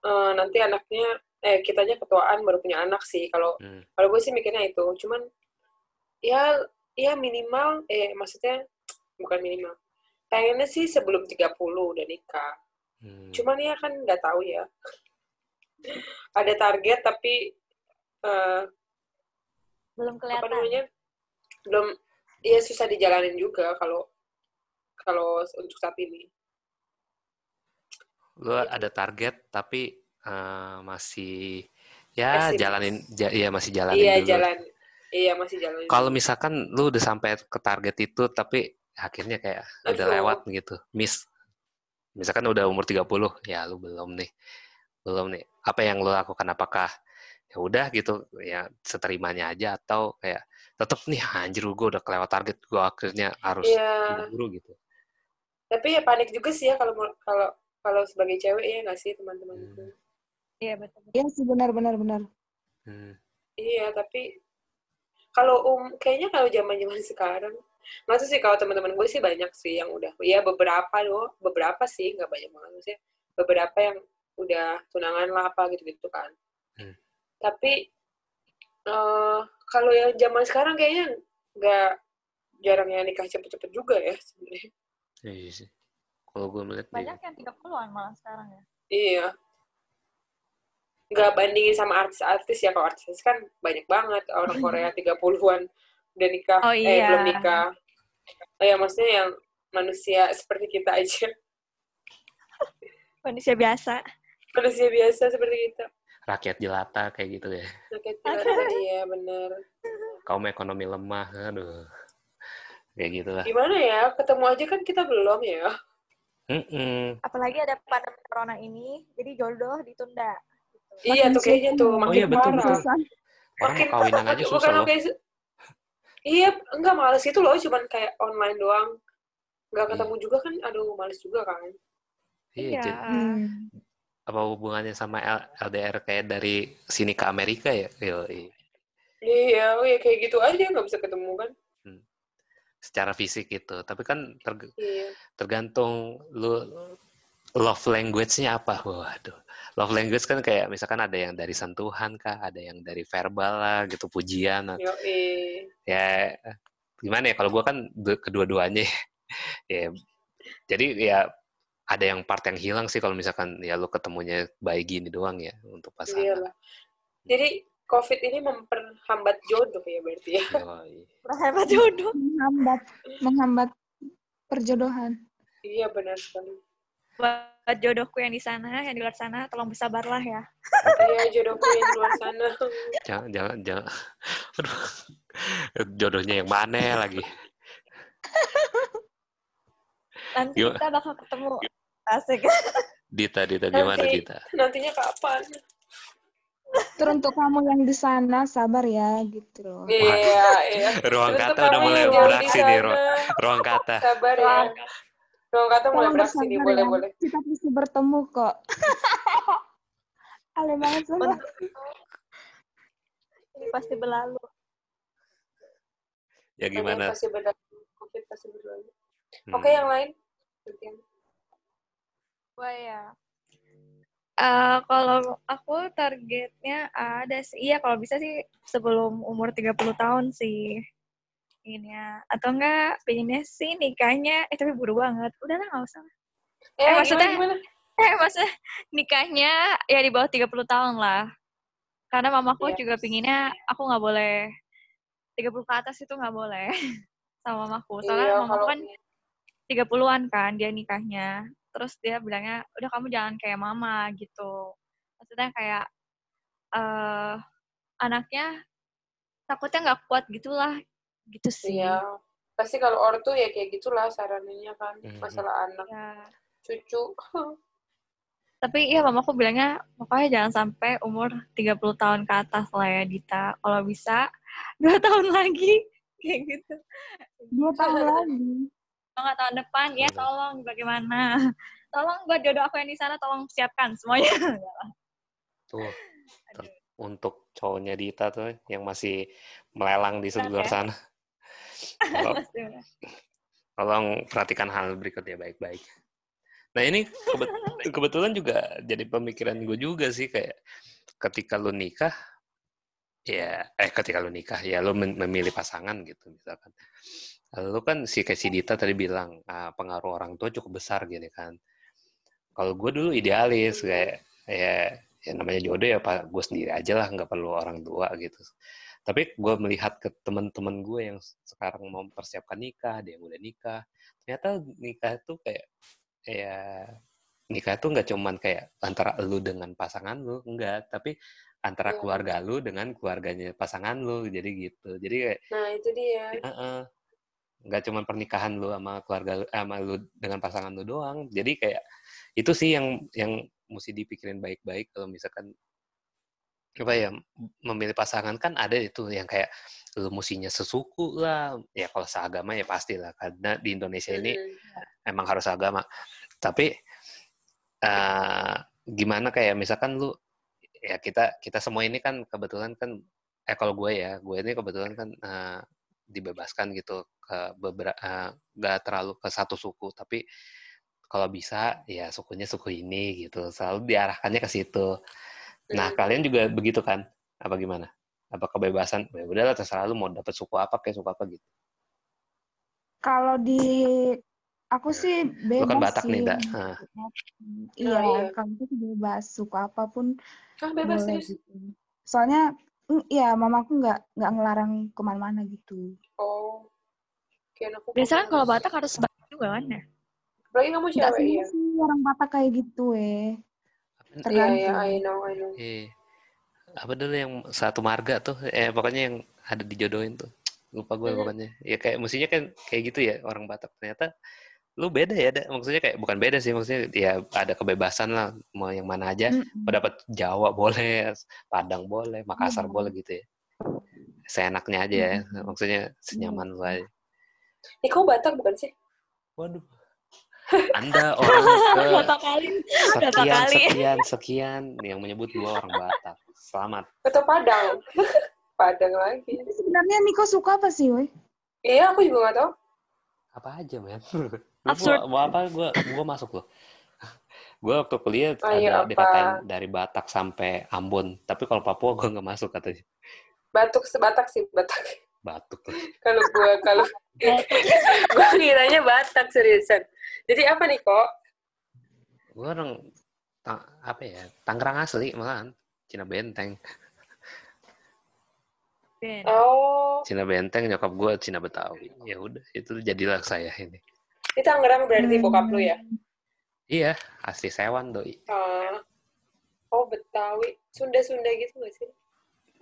eh, nanti anaknya eh kitanya ketuaan baru punya anak sih. Kalau Hmm. kalau gue sih mikirnya itu. Cuman ya ya minimal eh maksudnya bukan minimal. Pengennya sih sebelum 30 udah nikah. Hmm. Cuman ya kan nggak tahu ya. (laughs) Ada target tapi eh, Belum apa kelihatan. namanya belum ya susah dijalanin juga kalau kalau untuk saat ini lu ada target tapi eh, masih ya Pesimis. jalanin ja, ya masih jalanin iya dulu. jalan iya masih jalan Kalau misalkan lu udah sampai ke target itu tapi akhirnya kayak udah Aduh. lewat gitu, miss. Misalkan udah umur 30, ya lu belum nih. Belum nih. Apa yang lu lakukan apakah ya udah gitu ya seterimanya aja atau kayak tetap nih (laughs) anjir gue udah kelewat target gue akhirnya harus Iya. buru-buru gitu. tapi ya panik juga sih ya kalau mau- kalau kalau sebagai cewek ya nggak sih teman-temanku Hmm. Iya betul. Iya sih benar benar benar. Hmm. iya tapi kalau um kayaknya kalau zaman zaman sekarang nggak tahu sih kalau teman-teman gue sih banyak sih yang udah ya beberapa loh beberapa sih nggak banyak banget maksudnya beberapa yang udah tunangan lah apa gitu gitu kan Hmm. Tapi eh kalau yang zaman sekarang kayaknya nggak jarang yang nikah cepet-cepet juga ya sebenarnya Iya sih. Kalau gue melihat Banyak yang 30-an malah sekarang ya. Iya. Nggak bandingin sama artis-artis ya. Kalau artis kan banyak banget orang Korea 30-an udah nikah. Oh, Eh, iya. belum nikah. Oh, ya, maksudnya yang manusia seperti kita aja. (laughs) Kondisi biasa. Manusia biasa seperti kita. Rakyat jelata kayak gitu ya. Rakyat jelata, (laughs) iya bener. Kaum ekonomi lemah, aduh. Kayak gitu lah. Gimana ya? Ketemu aja kan kita belum ya. Mm-mm. Apalagi ada pandemi corona ini, jadi jodoh ditunda. Gitu. Iya tuh kayaknya tuh Oh makin iya, betul, parah. betul. Makin mau kawinan aja makin- susah bukan loh. kayak- Iya, enggak males itu loh, cuman kayak online doang. Enggak ketemu juga kan, aduh males juga kan. Iya, Iya. jadi Hmm. Apa hubungannya sama LDR kayak dari sini ke Amerika ya? Yoi. Iya, oh ya kayak gitu aja nggak bisa ketemu kan. Secara fisik gitu. Tapi kan terg- Iya. tergantung lu love language-nya apa. Waduh. Love language kan kayak misalkan ada yang dari sentuhan kah, ada yang dari verbal lah gitu, pujian. Eh. Ya gimana ya kalau gua kan du- kedua-duanya ya. (laughs) ya. Jadi ya ada yang part yang hilang sih kalau misalkan ya lu ketemunya baik gini doang ya untuk pasangan. Iyalah. Jadi COVID ini memperhambat jodoh ya berarti ya. Yoi. Hebat jodoh. Menghambat, menghambat perjodohan. Iya benar sekali. Buat jodohku yang di sana, yang di luar sana, tolong bersabarlah ya. Iya jodohku yang di luar sana. Jangan, jangan, jangan. Aduh. Jodohnya yang mana lagi? Nanti Gimana? kita bakal ketemu. Asik. Dita, Dita gimana Nanti. Dita? Nantinya kapan? Terus untuk kamu yang di sana, sabar ya, gitu loh. Iya, iya. Ruang kata udah mulai beraksi nih, ruang, ruang (laughs) kata. Sabar ya. Ruang kata mulai beraksi nih, bersabar boleh ya. boleh. Kita bisa bertemu kok. (laughs) Ale banget sama. Ini pasti berlalu. Ya gimana? Pasti berlalu. COVID pasti berlalu. Hmm. Oke yang lain. Gantian. Wah ya. Eh, kalau aku targetnya ada sih, iya kalau bisa sih sebelum umur 30 tahun sih. Ini ya. Atau enggak, pengennya sih nikahnya, eh tapi buru banget. Udah lah, nggak usah. Eh, Eh, maksudnya- gimana, gimana? Eh, maksudnya nikahnya ya di bawah 30 tahun lah. Karena mamaku Iya. juga pinginnya aku nggak boleh 30 ke atas itu nggak boleh (laughs) sama mamaku. Soalnya Iya, mamaku kalau kan 30-an kan dia nikahnya. Terus dia bilangnya, udah kamu jangan kayak mama gitu. Maksudnya kayak eh anaknya takutnya nggak kuat gitulah gitu sih. Iya. Pasti kalau ortu ya kayak gitulah sarannya kan. Mhm. Masalah anak, Ya. cucu. (laughs) Tapi iya mamaku bilangnya pokoknya jangan sampai umur 30 tahun ke atas lah ya Dita. Kalau bisa dua (laughs) tahun lagi kayak gitu. (laughs) Dua tahun lagi. Kalau nggak tahun depan ya Betul. tolong bagaimana. (laughs) Tolong buat jodoh aku yang di sana tolong siapkan semuanya. (laughs) Tuh, untuk cowoknya Dita tuh yang masih melelang di sebelah Oke. sana. (laughs) Tolong, tolong perhatikan hal berikutnya baik-baik. Nah ini kebet- kebetulan juga jadi pemikiran gue juga sih kayak ketika lu nikah, ya eh ketika lu nikah ya lu memilih pasangan gitu misalkan. Lu kan si kayak si Dita tadi bilang ah, pengaruh orang tua cukup besar gitu kan. Kalau gue dulu idealis kayak ya ya namanya jodoh ya pak gue sendiri aja lah nggak perlu orang tua gitu. Tapi gue melihat ke teman-teman gue yang sekarang mau mempersiapkan nikah, dia yang udah nikah, ternyata nikah itu kayak ya nikah itu nggak cuman kayak antara lu dengan pasangan lu, enggak, tapi antara Iya. keluarga lu dengan keluarganya pasangan lu, jadi gitu. Jadi kayak Nah, itu dia. Heeh. Nggak cuma pernikahan lu sama keluarga lu, sama lu dengan pasangan lu doang. Jadi kayak itu sih yang yang mesti dipikirin baik-baik kalau misalkan apa ya memilih pasangan kan ada itu yang kayak lu musinya sesuku lah ya kalau seagama ya pasti lah karena di Indonesia ini Mhm. emang harus agama tapi eh gimana kayak misalkan lu ya kita kita semua ini kan kebetulan kan eh kalau gue ya gue ini kebetulan kan eh, dibebaskan gitu ke beberapa nggak terlalu ke satu suku tapi kalau bisa ya sukunya suku ini gitu selalu diarahkannya ke situ nah Hmm. kalian juga begitu kan apa gimana apa kebebasan ya udahlah terserah lu mau dapet suku apa kayak suku apa gitu Kalau di aku sih lu bebas kan Batak sih. nih dak Nah, Iya, iya. kalau itu sih bebas suka apa pun Ah, bebas terus. gitu. Soalnya mm, iya mamaku nggak nggak ngelarang ke mana-mana gitu. Oh. Kayak aku Biasanya kan kalau. Batak harus Batak juga kan ya? Apalagi kamu cewek ya. sih orang Batak kayak gitu eh. Iya, Tergantung. iya, I know, I know. Eh, apa dulu yang satu marga tuh? Eh, pokoknya yang ada dijodohin tuh. Lupa gue Mhm. pokoknya. Ya kayak mestinya kan kayak gitu ya orang Batak. Ternyata lu beda ya, maksudnya kayak bukan beda sih, maksudnya ya ada kebebasan lah mau yang mana aja. Mm-mm. Mau dapat Jawa boleh, Padang boleh, Makassar Iya. boleh gitu ya. Seenaknya aja ya, maksudnya senyaman lu aja. Eh, kau Batak bukan sih? Waduh. (laughs) Anda orang ke sekian, kali? sekian, sekian yang menyebut gua orang Batak. Selamat. Atau Padang? (laughs) Padang lagi. Sebenarnya Niko suka apa sih, woi? Iya, aku juga nggak tahu. Apa aja, men? (laughs) Absurd. Gua, mau apa, gua, gua masuk loh. Gua waktu kuliah Ayo, ada apa? dikatain dari Batak sampai Ambon. Tapi kalau Papua gua nggak masuk katanya. Batuk sebatak sih, Batak. Batuk. Kalau gua kalau (laughs) gua kiranya Batak seriusan. Jadi apa nih kok? Gua orang ta- apa ya? Tangerang asli malahan. Cina Benteng. Ben. Oh, Cina Benteng nyokap gua Cina Betawi. Ya udah, itu jadilah saya ini. Ini Tangerang berarti bokap lu ya? Iya, asli Sewan doi. Ah. Oh, Betawi. Sunda-Sunda gitu nggak sih?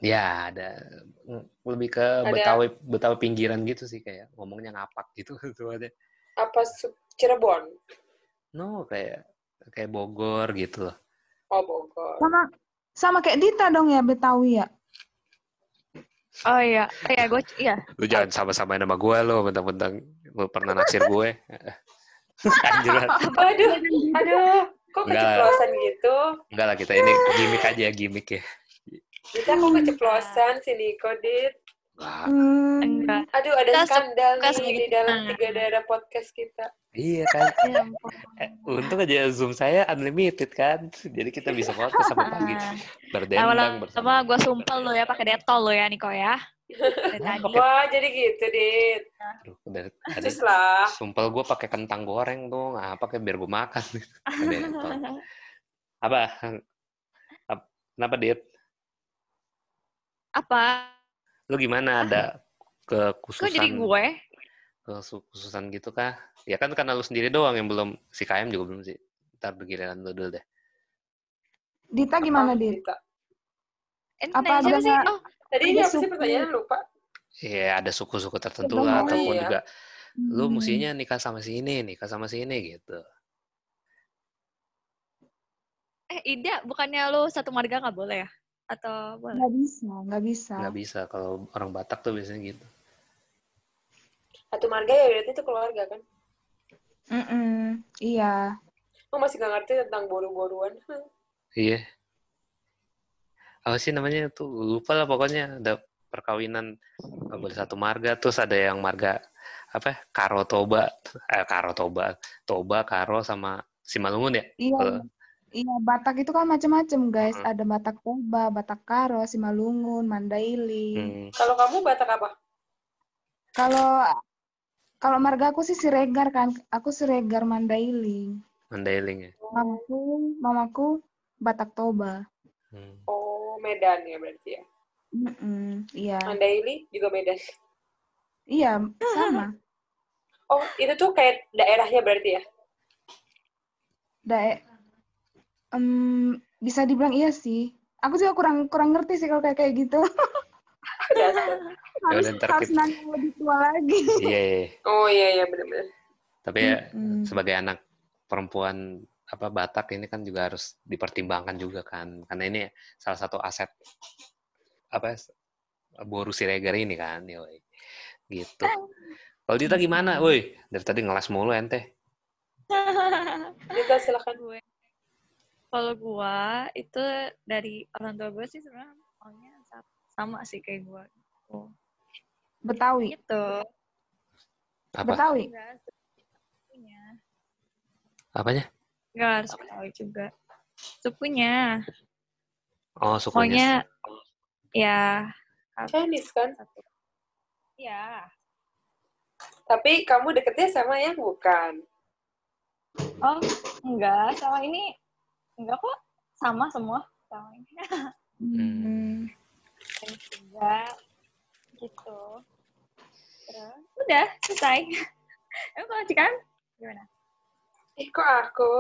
Ya, ada mm, lebih ke Ada- Betawi Betawi pinggiran gitu sih kayak ngomongnya ngapak gitu (laughs) semuanya. Apa Cirebon? No, kayak kayak Bogor gitu loh. Oh, Bogor. Sama sama kayak Dita dong ya Betawi ya. Oh iya, oh, iya gue iya. Lu jangan sama-samain nama gue lo, mentang-mentang lu pernah naksir gue. (laughs) Anjir. Aduh, aduh. Kok Enggak. keceplosan gitu? Enggak lah kita ini gimmick aja, gimmick ya. Kita kok keceplosan si Niko, Dit? Hmm. Enggak. Aduh, ada Kita skandal suka nih sama di dalam Nah. tiga daerah podcast kita. iya kan. (laughs) Ya. Eh, untung aja Zoom saya unlimited kan. Jadi kita bisa podcast sampai (laughs) pagi. Berdendang bersama. gue sumpel lo ya pakai detol lo ya Niko ya. (laughs) Wah, jadi gitu, Dit. Aduh, lah. sumpel gue pakai kentang goreng tuh, apa kayak biar gue makan. Apa? Ap- Kenapa Dit? Apa? Lu gimana ada kekhususan? Kok jadi gue? Kekhususan gitu kah? Ya kan karena lu sendiri doang yang belum si KM juga belum sih. Ntar giliran lu dulu deh. Dita gimana? Dita? Apa siapa ada- sih? Oh, Tadi ini apa sih suku. pertanyaan? Lupa. Iya ada suku-suku tertentu lah ataupun iya. juga lu Hmm. mestinya nikah sama si ini, nikah sama si ini gitu. eh Ida, bukannya lo satu marga nggak boleh ya? Atau boleh? Nggak bisa, nggak bisa. Nggak bisa kalau orang Batak tuh biasanya gitu. Satu marga ya berarti itu keluarga kan? Mm-mm, Iya. Lo masih gak ngerti tentang boru-boruan. Iya. Apa sih namanya tuh lupa lah pokoknya ada perkawinan nggak boleh satu marga terus ada yang marga apa ya, Karo Toba eh Karo Toba Toba Karo sama Simalungun ya Iya. Kalau- Iya, Batak itu kan macam-macam, guys. Hmm. Ada Batak Toba, Batak Karo, Simalungun, Mandailing. hmm. Kalau kamu Batak apa? Kalau kalau marga aku sih Siregar kan. Aku Siregar Mandailing. Mandailing ya Mamaku, mamaku Batak Toba. Hmm. Oh, Medan ya berarti ya. Mm-mm, iya. Mandaili juga Medan. Iya, sama. Oh, itu tuh kayak daerahnya berarti ya? Dae Em, bisa dibilang iya sih. Aku juga kurang kurang ngerti sih kalau kayak kayak gitu. (laughs) Harus udah, ntar harus kita- nanya lebih tua lagi. iya iya. Oh iya, iya bener-bener. tapi ya Mm-mm. sebagai anak perempuan apa Batak ini kan juga harus dipertimbangkan juga kan karena ini salah satu aset apa ya, Boru Siregar ini kan yoi. gitu kalau Dita gimana woi dari tadi ngelas mulu ente (laughs) Dita silakan. gue. Kalau gua itu dari orang tua gue sih sebenarnya maunya sa- sama sih kayak gua. Gitu. Betawi. Gitu. apa Betawi. Enggak, apanya Enggak harus Betawi juga. Sukunya. oh sukunya Maunya ya Chinese kan? Ya. Tapi kamu deketnya sama yang bukan. Oh, enggak. Sama ini enggak kok. Sama semua. Sama ini. Hmm. Ini juga. Gitu. Terus, udah, selesai. (laughs) Emang kalau Cikan, gimana? Eh, kok aku?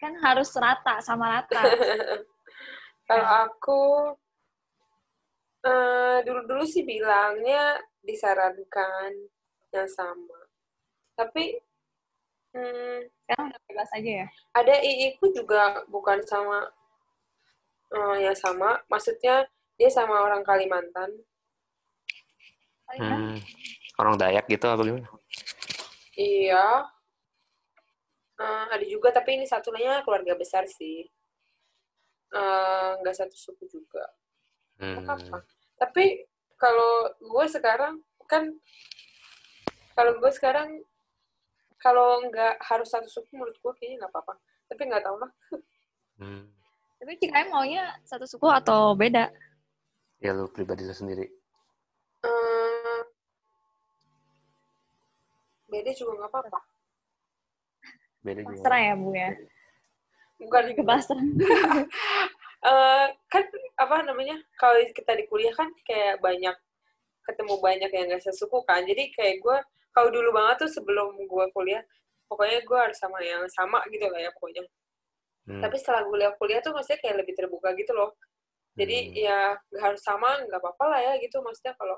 Kan harus rata, sama rata. (laughs) Kalau aku, eh, dulu-dulu sih bilangnya disarankan yang sama. Tapi hmm, Sekarang udah bebas aja ya? ada II ku juga bukan sama eh, ya sama, maksudnya dia sama orang Kalimantan. Hmm. Orang Dayak gitu apa gimana? Iya. Eh, ada juga tapi ini satunya keluarga besar sih. Eh, nggak satu suku juga. Hmm. Apa-apa. Tapi kalau gue sekarang kan kalau gue sekarang kalau nggak harus satu suku menurut gue kayaknya nggak apa-apa. Tapi nggak tahu lah. (laughs) Hmm. Tapi Cikaim maunya satu suku atau beda? Ya lu pribadi lu sendiri. Eh, beda juga nggak apa-apa. Beda juga. Pasrah ya, Bu ya? Bukan Ke pasrah. (laughs) eh kan apa namanya kalau kita di kuliah kan kayak banyak ketemu banyak yang gak sesuku kan jadi kayak gue kalau dulu banget tuh sebelum gue kuliah pokoknya gue harus sama yang sama gitu lah ya pokoknya Hmm. tapi setelah kuliah kuliah tuh maksudnya kayak lebih terbuka gitu loh jadi Hmm. ya gak harus sama nggak apa-apa lah ya gitu maksudnya kalau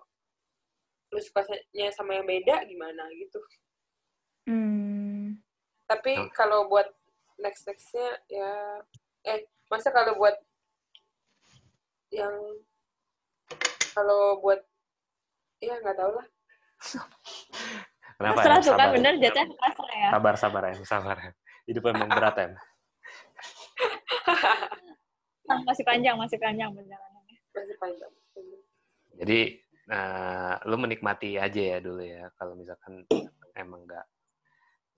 lu sukanya sama yang beda gimana gitu Hmm. tapi Oh. kalau buat next nextnya ya eh masa kalau buat yang kalau buat ya nggak tahu lah Kenapa Pasrah ya? kan, Sabar. bener jatuhnya pasrah ya? Sabar, sabar ya, sabar ya. Hidup emang berat ya. (laughs) Nah, masih panjang, masih panjang perjalanannya. masih panjang Jadi eh, lu menikmati aja ya dulu ya. Kalau misalkan emang nggak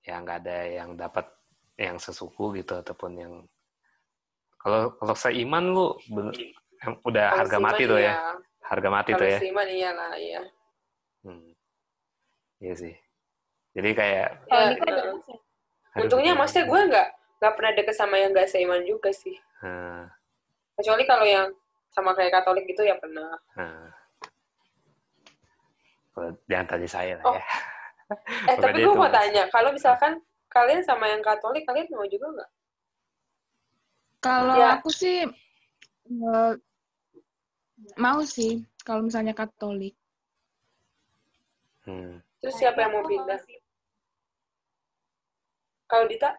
ya nggak ada yang dapat yang sesuku gitu ataupun yang kalau kalau seiman lu bener, udah Kalau harga mati tuh ya. iya. Harga mati kalau tuh ya. seiman iyalah iya Hmm. Iya sih. Jadi kayak Kalau Ya, aduh, untungnya maksudnya gue nggak nggak pernah deket sama yang gak seiman juga sih Nah, kecuali kalau yang sama kayak Katolik gitu ya pernah nah. Kalau jangan tanya saya lah Oh. ya. (laughs) eh tapi gue mau tanya kalau misalkan kalian sama yang Katolik kalian mau juga nggak Kalau Ya. aku sih eh, mau sih kalau misalnya Katolik. Hmm. Terus siapa yang mau Aku pindah kalau Dita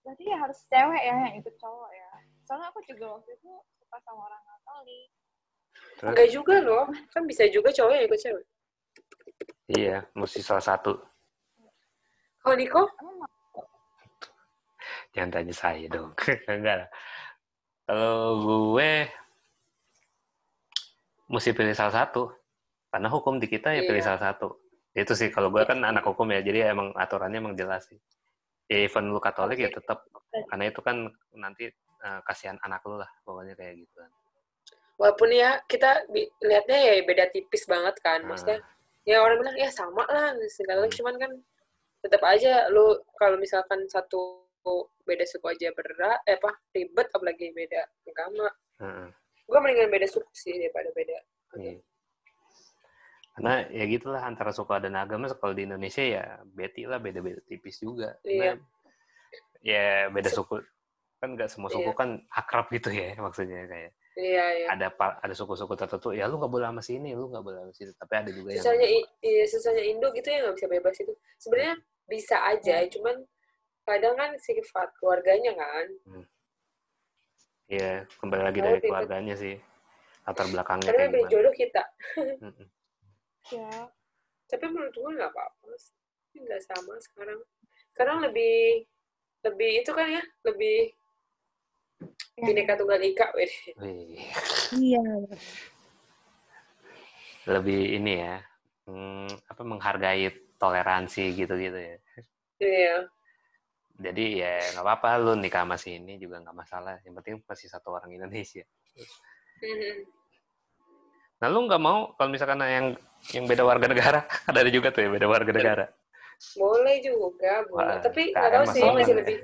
Berarti ya harus cewek ya yang ikut cowok ya. Soalnya aku juga waktu itu suka sama orang Katolik. Terus, enggak juga loh kan bisa juga cowok yang ikut cewek iya, mesti salah satu. kalau Niko mau? Jangan tanya saya dong. (laughs) Enggak lah. Kalau gue mesti pilih salah satu. Karena hukum di kita ya pilih Iya. salah satu. Itu sih kalau gue kan anak hukum ya, jadi emang aturannya emang jelas sih. Ya even lu Katolik ya tetap karena itu kan nanti eh, kasihan anak lu lah pokoknya kayak gitu kan. walaupun ya kita lihatnya ya beda tipis banget kan maksudnya ya orang bilang ya sama lah segala Hmm. cuman kan tetap aja lu kalau misalkan satu beda suku aja berat eh apa ribet apalagi beda agama Heeh. gue mendingan beda suku sih daripada beda Iya. Karena ya gitulah antara suku dan agama kalau di Indonesia ya beti lah beda-beda tipis juga. Iya. Karena ya beda suku kan nggak semua suku Iya. kan akrab gitu ya (laughs) maksudnya kayak iya iya ada ada suku-suku tertentu ya lu nggak boleh sama sini lu nggak boleh sama sini tapi ada juga yang susahnya i- iya, susahnya Indo gitu ya nggak bisa bebas itu sebenarnya bisa aja cuman kadang kan sifat keluarganya kan ya kembali lagi Oh, dari ribet. keluarganya sih latar belakangnya karena kayak jodoh kita Mm-mm. Ya. tapi menurut gue nggak apa-apa sih. nggak sama sekarang sekarang lebih lebih itu kan ya lebih Ya. bineka tunggal ika weh. Wih, Iya. lebih ini ya hmm, apa menghargai toleransi gitu-gitu ya iya jadi ya nggak apa-apa lu nikah sama si ini juga nggak masalah yang penting masih satu orang Indonesia Mhm. Nah lu nggak mau kalau misalkan yang yang beda warga negara (laughs) ada juga tuh ya beda warga negara boleh juga boleh Wah, tapi nggak tahu sih masih ya. lebih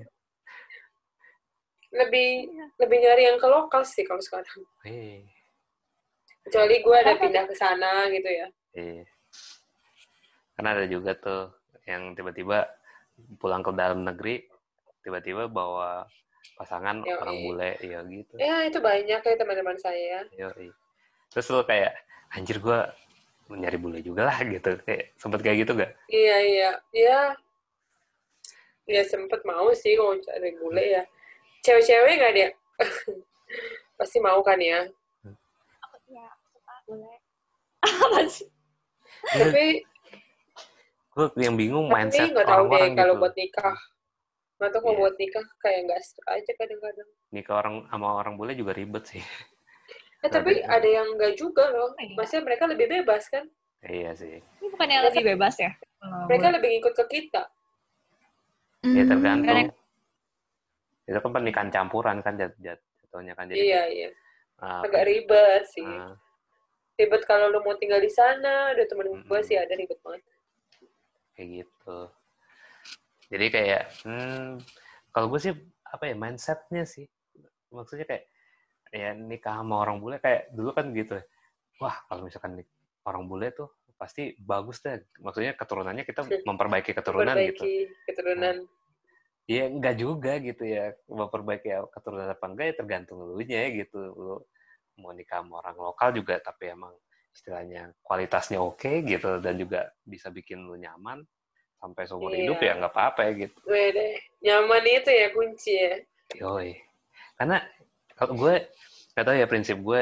lebih lebih nyari yang ke lokal sih kalau sekarang Wih, kecuali gue ada pindah ke sana gitu ya iya. karena ada juga tuh yang tiba-tiba pulang ke dalam negeri tiba-tiba bawa pasangan Yoi. orang bule ya gitu ya itu banyak ya teman-teman saya Yoi. Terus lu kayak anjir gua nyari bule juga lah gitu kayak sempet kayak gitu gak Iya, iya. Iya. Ya sempet mau sih kalau cari bule ya. Cewek-cewek nggak dia? (laughs) Pasti mau kan ya. Aku ya suka boleh. (laughs) Apa sih? Tapi gue yang bingung tapi mindset nggak tahu deh kalau gitu buat nikah. Nggak tahu kalau Iya. buat nikah kayak nggak serak aja kadang-kadang. nikah orang sama orang bule juga ribet sih Eh, tapi Ada- ada yang nggak juga loh. Iya. Maksudnya mereka lebih bebas kan? iya sih Ini bukannya lebih bebas ya? Kalau Mereka lebih ngikut ke kita. ya Hmm. tergantung Karena- itu kan pernikahan campuran kan jat jat jatuhnya kan jadi Iya, iya. ah, Agak ribet sih. ah, Ribet kalau lu mau tinggal di sana, ada temen gue Mm-mm. sih ada ribet banget. kayak gitu jadi kayak hmm, kalau gue sih apa ya mindsetnya sih maksudnya kayak ya nikah sama orang bule kayak dulu kan gitu ya. wah kalau misalkan orang bule tuh pasti bagus deh maksudnya keturunannya kita (laughs) memperbaiki keturunan gitu Perbaiki keturunan. ya enggak juga gitu ya memperbaiki keturunan apa enggak ya tergantung lu nya gitu lu mau nikah sama orang lokal juga tapi emang istilahnya kualitasnya oke gitu dan juga bisa bikin lu nyaman sampai seumur Iya. hidup ya nggak apa-apa ya gitu Weh deh, nyaman itu ya kunci ya. yoi karena kalau gue tahu ya prinsip gue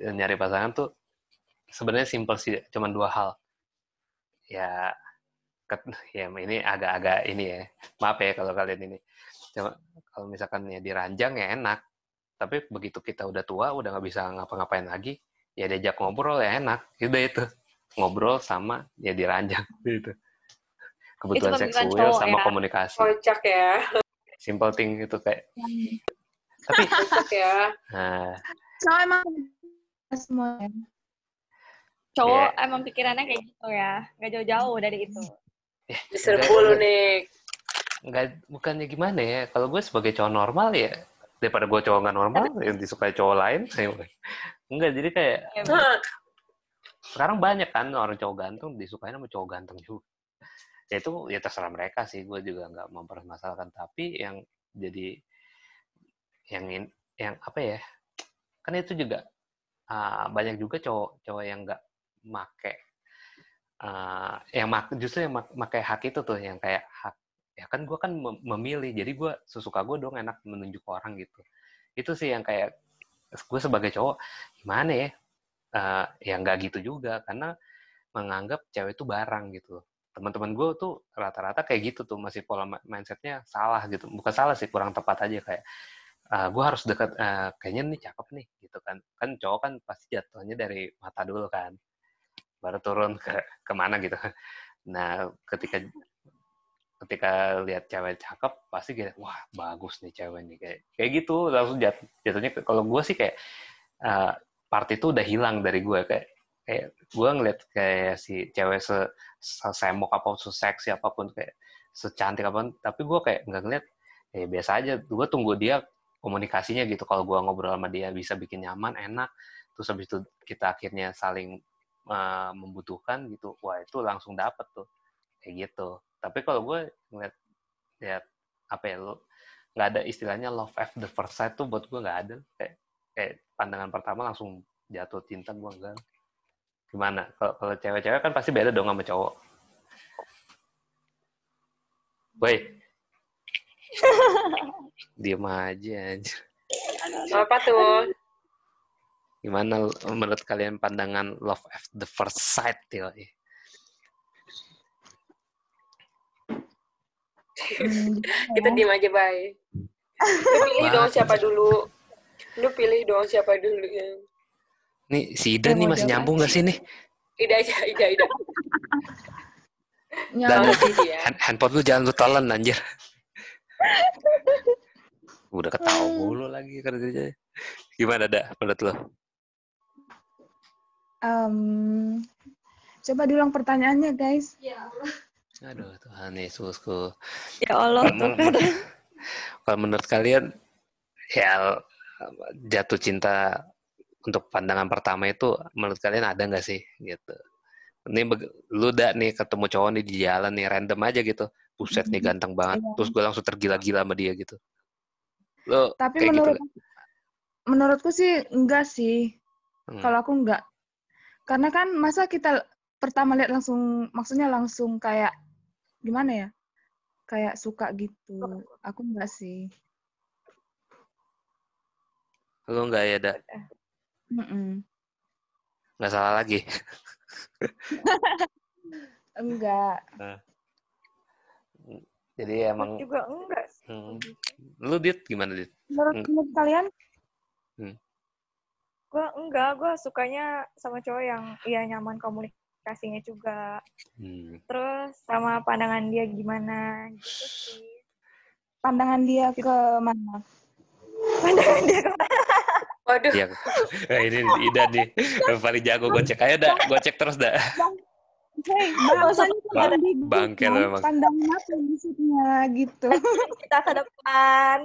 nyari pasangan tuh sebenarnya simpel sih cuman dua hal. Ya ket- (laughs) ya ini agak-agak ini ya maaf ya kalau kalian ini. Cuma kalau misalkan ya diranjang ya enak tapi begitu kita udah tua udah nggak bisa ngapa-ngapain lagi ya diajak ngobrol ya enak. Udah itu. Ngobrol sama ya diranjang (laughs) gitu. Kebutuhan pemikiran seksual sama ya. komunikasi. Kocak ya. simple thing itu kayak tapi (laughs) ya. nah, So emang semuanya. Cowok Iya. emang pikirannya kayak gitu ya. Nggak jauh-jauh dari itu. Diserbu lu nih. nggak bukannya gimana ya kalau gue sebagai cowok normal ya daripada gue cowok nggak normal yang disukai cowok lain (laughs) enggak jadi kayak Ya, Hah, sekarang banyak kan orang cowok ganteng disukai sama cowok ganteng juga ya itu ya terserah mereka sih gue juga nggak mempermasalahkan tapi yang jadi yang yang apa ya kan itu juga ah, banyak juga cowok cowok yang nggak make ah, yang mak justru yang mak- make hak itu tuh yang kayak hak ya kan gue kan mem- memilih jadi gue sesuka gue dong enak menunjuk orang gitu. Itu sih yang kayak gue sebagai cowok gimana ya Eh, ya nggak gitu juga karena menganggap cewek itu barang gitu teman-teman gue tuh rata-rata kayak gitu tuh masih pola mindsetnya salah gitu. Bukan salah sih kurang tepat aja kayak gue harus dekat eh, kayaknya nih cakep nih gitu kan. Kan cowok kan pasti jatuhnya dari mata dulu kan baru turun ke ke mana gitu. Nah ketika ketika lihat cewek cakep pasti kayak wah bagus nih cewek nih kayak kayak gitu. Langsung jat, jatuhnya kalau gue sih kayak eh, part itu udah hilang dari gue kayak kayak gue ngeliat kayak si cewek se, semok apa pun seksi apa pun kayak secantik apa pun tapi gue kayak nggak ngeliat ya biasa aja. Gue tunggu dia komunikasinya gitu. Kalau gue ngobrol sama dia bisa bikin nyaman enak terus habis itu kita akhirnya saling eh, membutuhkan gitu wah itu langsung dapet tuh. Kayak gitu. Tapi kalau gue ngeliat lihat apa ya lo nggak ada istilahnya love at the first sight tuh buat gue nggak ada. Kayak kayak pandangan pertama langsung jatuh cinta gue enggak. Gimana? Kalau kalau cewek-cewek kan pasti beda dong sama cowok. Woi (laughs) diem aja anjir. apa tuh? gimana menurut kalian pandangan love at the first sight ya Hmm, Kita diem aja, bye. Lu pilih dong siapa dulu. Lu pilih dong siapa dulu yang nih si Ida nih masih nyambung gak sih nih Ida aja, Ida, Ida. Dan-. Hand- handphone lu jangan lu telan anjir udah ketawa mulu lagi kerjanya. Gimana dah menurut lo? Em, coba diulang pertanyaannya, guys. aduh Tuhan Yesusku. Ya Allah Kalau- kan. (laughs) kalau menurut kalian ya jatuh cinta untuk pandangan pertama itu menurut kalian ada nggak sih? Gitu. Ini lu dah nih ketemu cowok nih di jalan nih random aja gitu. Buset nih (laughs) ganteng banget. Iya. terus gue langsung tergila-gila sama dia gitu lo Tapi kayak gitu menurut nggak? menurutku sih enggak sih. Hmm. Kalau aku enggak. Karena kan masa kita pertama lihat langsung maksudnya langsung kayak gimana ya? Kayak suka gitu. Aku enggak sih. Lu nggak ya, Da? Mm-mm. Nggak salah lagi. (laughs) Enggak. Jadi emang juga enggak sih. hmm. Lu dit gimana dit? Menurut, menurut kalian Gue enggak, gue sukanya sama cowok yang ya nyaman komunikasinya juga. Hmm. Terus sama pandangan dia gimana gitu sih. pandangan dia ke mana? Pandangan dia ke mana? Waduh, Ya, (laughs) ini Ida nih paling jago gocek. Ayo dah, gocek terus dah. (laughs) Bahasanya di bangke lo emang. Pandangan apa maksudnya gitu. (laughs) kita ke depan.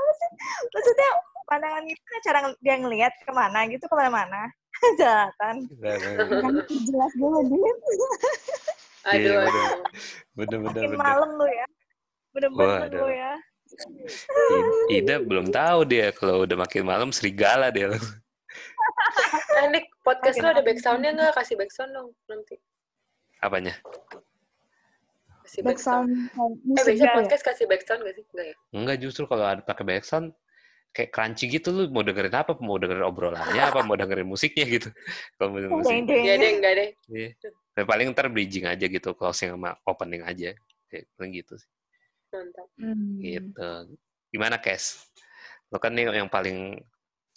(laughs) Maksudnya pandangan gimana cara dia ngelihat ke mana gitu ke mana-mana. Jalan. Kan jelas dulu Dit. aduh, Iya, aduh. Bener bener Makin bener. malam lu ya. Bener-bener lu ya. Ida belum tahu dia kalau udah makin malam serigala dia. Eh, Nick, podcast lo ada backsound-nya nggak? Kasih backsound dong nanti. Apanya? Kasih backsound. Backsound kayak Eh, biasanya ya? podcast kasih backsound nggak sih? Nggak ya? Enggak justru kalau ada pakai backsound kayak crunchy gitu lu mau dengerin apa? Mau dengerin obrolannya apa mau dengerin musiknya gitu. (laughs) Kalau mau dengerin musik. Iya deh, enggak deh. Iya. Dan paling ntar bridging aja gitu, closing sama opening aja. Kayak paling gitu sih. Mantap. Hmm. Gitu. Gimana, Kes? Lo kan nih yang paling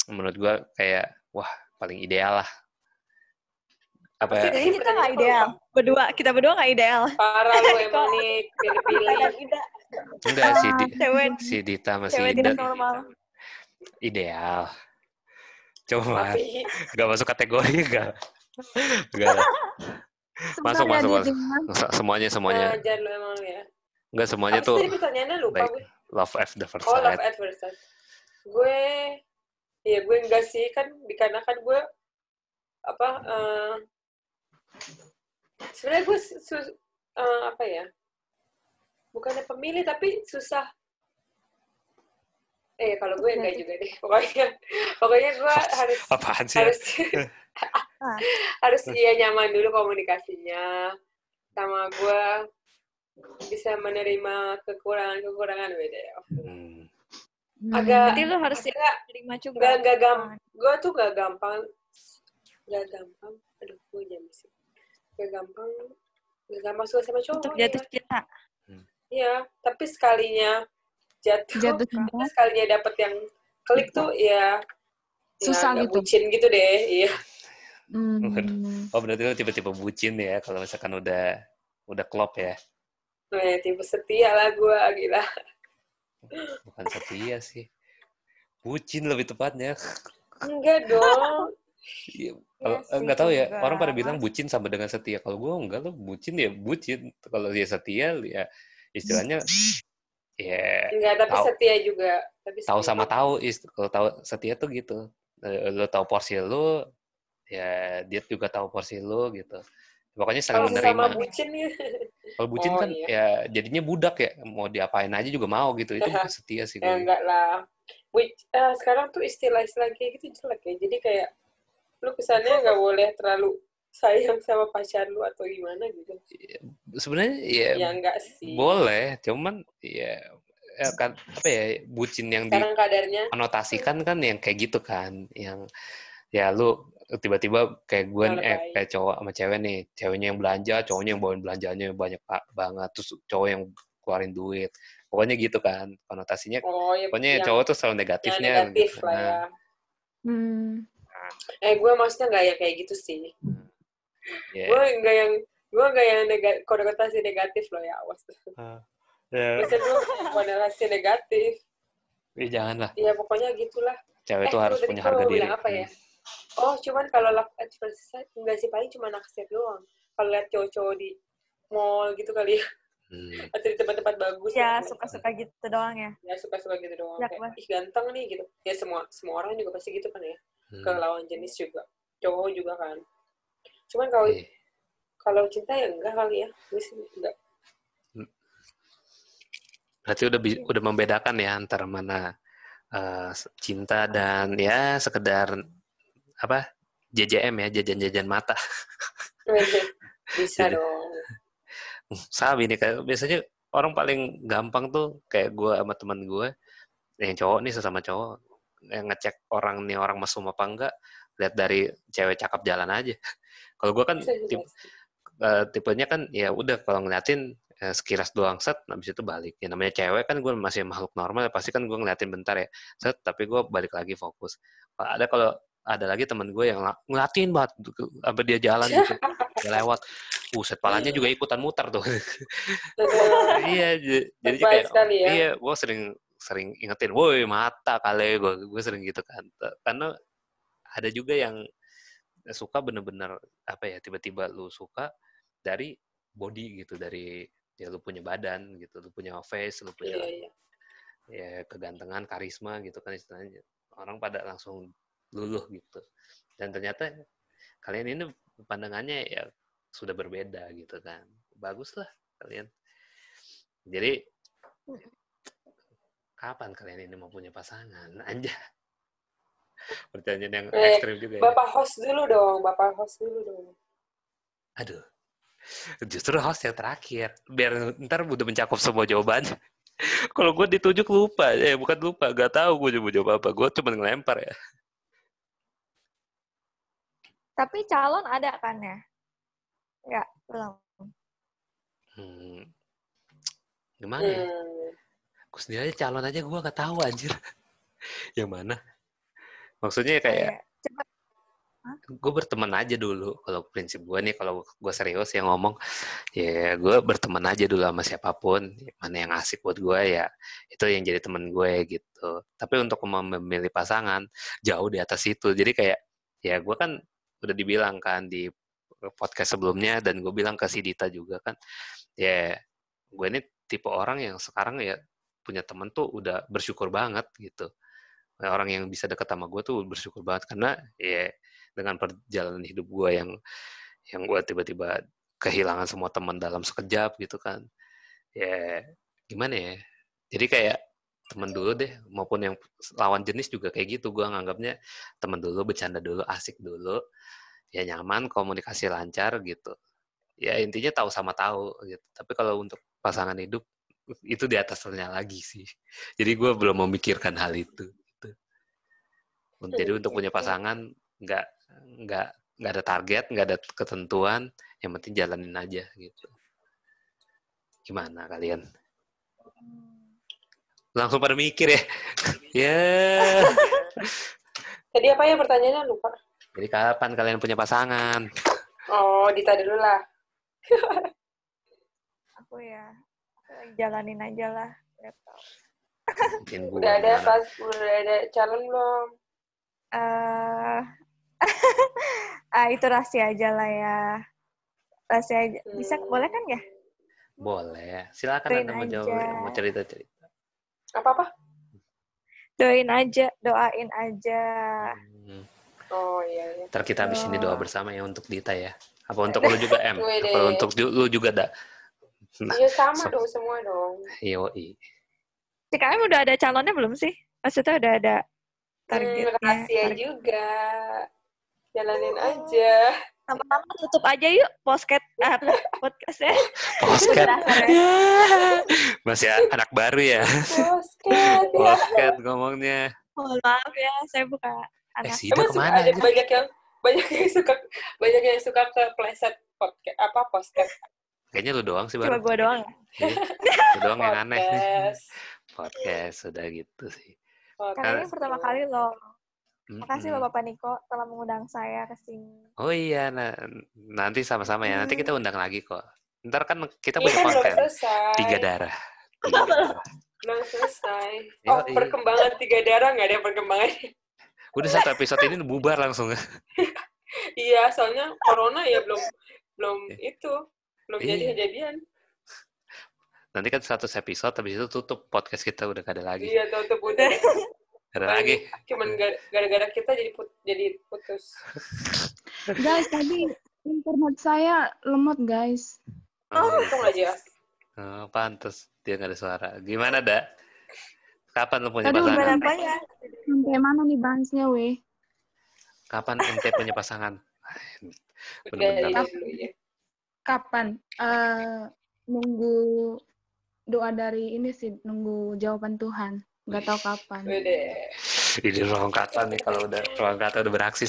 menurut gua kayak wah, paling ideal lah. Apa ya? Jadi kita nggak ideal. Berdua, kita berdua nggak ideal. Parah lu (laughs) emang nih, pilih-pilih. Enggak si Di, si Dita sama si cewek tidak normal. ideal. Cuma Tapi nggak masuk kategori enggak. Enggak lah. Masuk, Susah ya masuk, masuk. ya. Semuanya semuanya. ngajar lu emang ya. Enggak semuanya tuh sih tadi pertanyaannya lupa baik. gue. love at the first Oh, love sight. at first sight. Gue, ya gue enggak sih kan dikarenakan gue apa? eh Sebenarnya gue su- su- eh, apa ya? Bukannya pemilih tapi susah. Eh kalau gue enggak juga deh. Pokoknya, pokoknya gue harus Apaan sih? harus Ah. (laughs) harus iya nyaman dulu komunikasinya sama gue bisa menerima kekurangan kekurangan beda ya Hmm. agak Berarti lu harus siap Enggak, terima juga. enggak, enggak gampang. Gue tuh gak gampang. Gak gampang. Aduh, gue jam sih. Gak gampang. Gak gampang suka sama cowok. Untuk ya. jatuh cinta. Iya, tapi sekalinya jatuh, Jatuh (laughs) cinta. sekalinya dapet yang klik tuh ya Susah ya, gitu. bucin gitu deh. Iya. Hmm. Oh berarti lu tipe-tipe bucin ya kalau misalkan udah udah klop ya. Nah, ya, tipe setia lah gue, gila. Bukan setia sih. Bucin lebih tepatnya. Enggak dong. Iya, Iya kalau sih, nggak tahu ya juga. orang pada bilang bucin sama dengan setia. Kalau gue enggak lo bucin ya bucin. Kalau dia setia ya istilahnya ya Enggak, tapi Tahu. setia juga. Tapi tahu setia. sama tahu kalau tahu setia tuh gitu. Eh, Lo tahu porsi lo ya dia juga tahu porsi lo gitu. Pokoknya saling Kalau sama menerima. bucin ya. Kalau bucin Oh, kan iya. ya jadinya budak ya, mau diapain aja juga mau gitu. Itu bukan (laughs) setia sih. Ya gue. enggak lah. Eh, sekarang tuh istilah-istilah kayak gitu jelek ya. Jadi kayak lu kesannya nggak boleh terlalu sayang sama pacar lu atau gimana gitu. Sebenarnya ya, Ya enggak sih. boleh, cuman ya, ya kan apa ya bucin yang Sekarang kadarnya dikonotasikan kan yang kayak gitu kan, yang ya lu tiba-tiba kayak gue Malah eh kayak cowok sama cewek nih, ceweknya yang belanja, cowoknya yang bawain belanjanya banyak pak banget, terus cowok yang keluarin duit, pokoknya gitu kan konotasinya. oh ya Pokoknya yang, cowok tuh selalu yang negatifnya. negatif gitu. lah ya. Nah, Hmm. Eh gue maksudnya nggak yang kayak gitu sih. ya. Gue nggak yang gue nggak yang nega- konotasi negatif loh ya awas. Ah, ya, Maksud gue konotasi negatif. ya jangan lah, Ya pokoknya gitulah. cewek Eh, tuh harus punya gua harga diri. apa ya? Oh, cuman kalau love at first sight enggak sih paling cuma naksir doang. Kalau lihat cowok-cowok di mall gitu kali ya, Hmm. (laughs) atau di tempat-tempat bagus. Ya, suka-suka gitu doang ya. Ya suka-suka gitu doang. Ya, Kayak, ih ganteng nih gitu. Ya semua semua orang juga pasti gitu kan ya. Hmm. Ke lawan jenis juga. Cowok juga kan. Cuman kalau Iya. kalau cinta ya enggak kali ya. Gue sih enggak. Berarti udah udah membedakan ya antara mana eh, cinta dan ya sekedar apa JJM ya jajan-jajan mata. (laughs) Bisa Jadi- dong. Sabi nih kayak biasanya orang paling gampang tuh kayak gue sama teman gue yang cowok nih sesama cowok yang ngecek orang nih orang mesum apa enggak lihat dari cewek cakep jalan aja. (laughs) Kalau gue kan tipe, eh, tipenya kan ya udah kalau ngeliatin eh, sekilas doang set habis itu balik ya namanya cewek kan gue masih makhluk normal ya pasti kan gue ngeliatin bentar ya set tapi gue balik lagi fokus Kalau ada kalau ada lagi teman gue yang ngeliatin banget tuh, sampai dia jalan gitu (laughs) dia lewat Buset, palanya juga ikutan muter tuh. (laughs) iya, jadi kayak, sekali ya. iya, gue sering sering ingetin, woi mata kali gue, gue sering gitu kan. Karena ada juga yang suka bener-bener apa ya, tiba-tiba lu suka dari body gitu, dari ya lu punya badan gitu, lu punya face, lu punya iya. ya kegantengan, karisma gitu kan istilahnya. Orang pada langsung luluh gitu. Dan ternyata kalian ini pandangannya ya sudah berbeda gitu kan. Bagus lah kalian. Jadi kapan kalian ini mau punya pasangan? (laughs) Anja. Pertanyaan yang Eh, ekstrim juga ya. Bapak host dulu dong, Bapak host dulu dong. Aduh. Justru host yang terakhir. Biar ntar udah mencakup semua jawabannya. (laughs) Kalau gue ditunjuk lupa. Eh, bukan lupa. Gak tahu gue mau jawab apa. Gue cuma ngelempar ya. Tapi calon ada kan ya? Ya, belum. Hmm. Gimana ya? Hmm. Gue sendiri aja calon aja gue gak tahu anjir. (laughs) yang mana? Maksudnya kayak Kayak, coba. Gue berteman aja dulu. Kalau prinsip gue nih kalau gue serius ya ngomong ya gue berteman aja dulu sama siapa pun. Mana yang asik buat gue ya itu yang jadi temen gue gitu. Tapi untuk mem- memilih pasangan jauh di atas itu. Jadi kayak ya gue kan udah dibilang kan di podcast sebelumnya dan gue bilang ke si Dita juga kan ya gue ini tipe orang yang sekarang ya punya temen tuh udah bersyukur banget gitu. Orang yang bisa deket sama gue tuh bersyukur banget karena ya dengan perjalanan hidup gue yang yang gue tiba-tiba kehilangan semua teman dalam sekejap gitu kan ya gimana ya? Jadi kayak teman dulu deh maupun yang lawan jenis juga kayak gitu gue nganggapnya teman dulu bercanda dulu asik dulu ya nyaman komunikasi lancar gitu. Ya intinya tahu sama tahu gitu. Tapi kalau untuk pasangan hidup itu di atasnya lagi sih. Jadi gue belum memikirkan hal itu gitu. jadi untuk punya pasangan nggak nggak nggak ada target nggak ada ketentuan yang penting jalanin aja gitu. Gimana kalian? Langsung pada mikir ya. (laughs) Ya. (laughs) Tadi apa ya pertanyaannya? Lupa. jadi kapan kalian punya pasangan? Oh, Dita dulu lah. aku ya jalanin aja lah. Udah ada pas udah ada calon belum? eh (laughs) ah itu rahasia aja lah ya. Rahasia aja. Bisa Hmm. boleh kan ya? boleh silakan Doain anda mau jawab mau cerita cerita Apa-apa? Doain aja, doain aja. hmm. Oh iya, iya. ntar kita habis ini Oh. doa bersama ya untuk Dita ya apa untuk lu (laughs) juga M apa untuk lu juga da Nah, Iya sama so- dong semua dong. Yoi. CKM udah ada calonnya belum sih? Maksudnya udah ada Hmm, targetnya? rahasia target- juga. Jalanin Oh. aja. Lama-lama tutup aja yuk (laughs) podcast ah, podcastnya. Posket. Berakhir ya. Masih anak baru ya. Posket ya. Posket ngomongnya. Mohon maaf ya, saya buka Eh, anak. Sida Emang suka ke mana? ada banyak yang banyak yang suka banyak yang suka ke pleset podcast apa posket Kayaknya lu doang sih Cuma gue doang. ya? Iya, Lu (laughs) doang yang aneh. podcast. Podcast, sudah gitu sih. Kali ini pertama kali. Mm-mm. Makasih loh Bapak Niko telah mengundang saya ke sini. Oh iya, nah, nanti sama-sama ya. Nanti kita undang lagi kok. Ntar kan kita punya belum konten. Tiga darah. Tiga (laughs) darah. Belum selesai. Oh, Yoi. perkembangan tiga darah nggak ada yang perkembangan. Udah satu episode ini bubar langsung. (laughs) iya, soalnya corona ya belum belum itu belum Iya. jadi kejadian. Nanti kan 100 episode, habis itu tutup podcast kita udah gak ada lagi. Iya, tutup udah. Gak ada lagi. Cuman gara- gara-gara kita jadi put, jadi putus. Guys, tadi internet saya lemot, guys. Oh, Untung aja. oh, pantes dia gak ada suara. Gimana, Da? Kapan lu punya Aduh, pasangan? Gimana apanya? Sampai mana nih bahasnya, weh? Kapan ente punya pasangan? Udah Bener-bener. Kapan? Eh, nunggu doa dari ini sih, nunggu jawaban Tuhan. Nggak tahu kapan. Ini ruang kata nih kalau udah ruang kata udah beraksi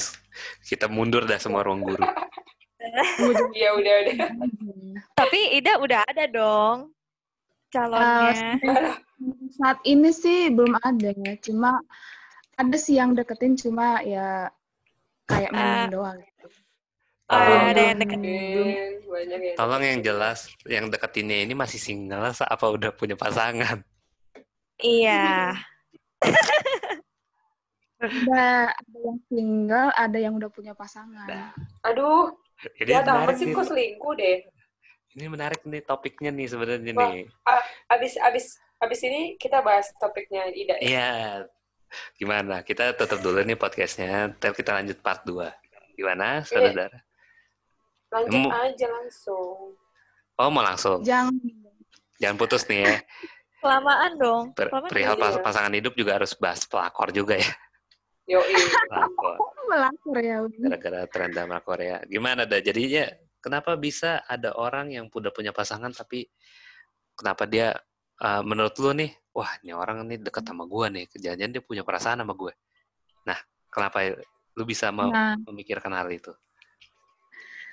kita mundur dah semua ruang guru. Iya udah udah. (laughs) Tapi Ida udah ada dong calonnya. Saat ini sih belum ada ya, cuma ada sih yang deketin cuma ya kayak main Ah. doang. Tolong, ada yang deket. Hmm, banyak ya. tolong yang jelas yang deketinnya ini masih single apa udah punya pasangan? Iya. Ada, ada yang single, ada yang udah punya pasangan. Aduh, Ini ya menarik sih kok selingkuh deh. Ini menarik nih topiknya nih sebenarnya Wah. nih. Abis abis abis ini kita bahas topiknya Ida ya. Iya. Gimana? Kita tutup dulu nih podcastnya. Ntar kita lanjut part 2. Gimana, saudara? Lanjut aja langsung. Oh, mau langsung. Jangan Jangan putus nih ya. Kelamaan dong. Per- perihal iya. pas- pasangan hidup juga harus bahas pelakor juga ya. Yoi. (laughs) Pelakor. (laughs) melakor ya. Gara-gara tren drama Korea. Gimana dah? Jadinya kenapa bisa ada orang yang udah punya pasangan tapi kenapa dia uh, menurut lu nih, wah ini orang nih deket sama gue nih, kejadian dia punya perasaan sama gue. Nah, kenapa lu bisa mau Nah, memikirkan hal itu?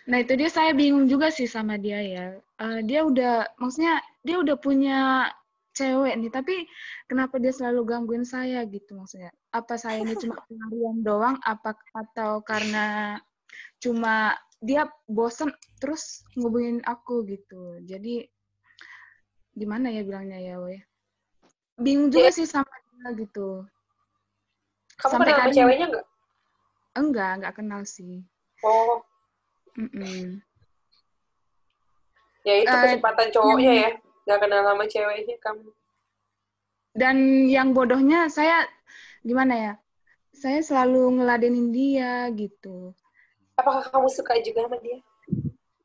Nah itu dia saya bingung juga sih sama dia ya. Eh, dia udah, maksudnya dia udah punya cewek nih, tapi kenapa dia selalu gangguin saya gitu maksudnya? Apa saya ini cuma (laughs) pelarian doang, apa atau karena cuma dia bosen terus ngubungin aku gitu. Jadi gimana ya bilangnya ya, weh? Bingung juga sih sama dia gitu. Kamu Sampai kenal sama ceweknya nggak? Enggak, enggak kenal sih. Oh, Mm-mm. ya itu Eh, kesempatan cowoknya ya. Nggak kenal sama ceweknya kamu. Dan yang bodohnya saya gimana ya? Saya selalu ngeladenin dia gitu. Apakah kamu suka juga sama dia?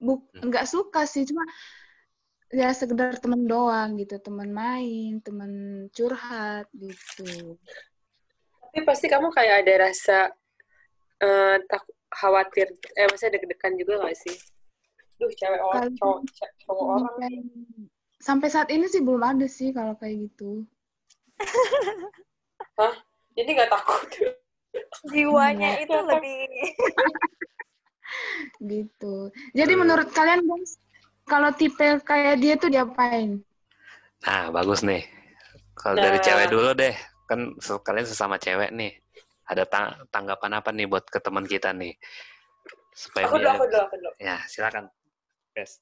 Buk, nggak suka sih, cuma ya sekedar temen doang gitu, temen main, temen curhat gitu. Tapi pasti kamu kayak ada rasa eh tak khawatir, eh maksudnya deg-degan juga nggak sih? Duh, cewek orang, Kalau- cowok, cowok orang. Sampai, sampai saat ini sih belum ada sih kalau kayak gitu. Jadi nggak takut. Jiwanya itu lebih (laughs) Gitu. Jadi Hmm. menurut kalian guys, kalau tipe kayak dia tuh diapain? Nah, bagus nih. Kalau Nah. dari cewek dulu deh, kan kalian sesama cewek nih. Ada tang- tanggapan apa nih buat ke teman kita nih? Supaya Aku dulu, dia, aku dulu, aku dulu. ya silakan. Yes.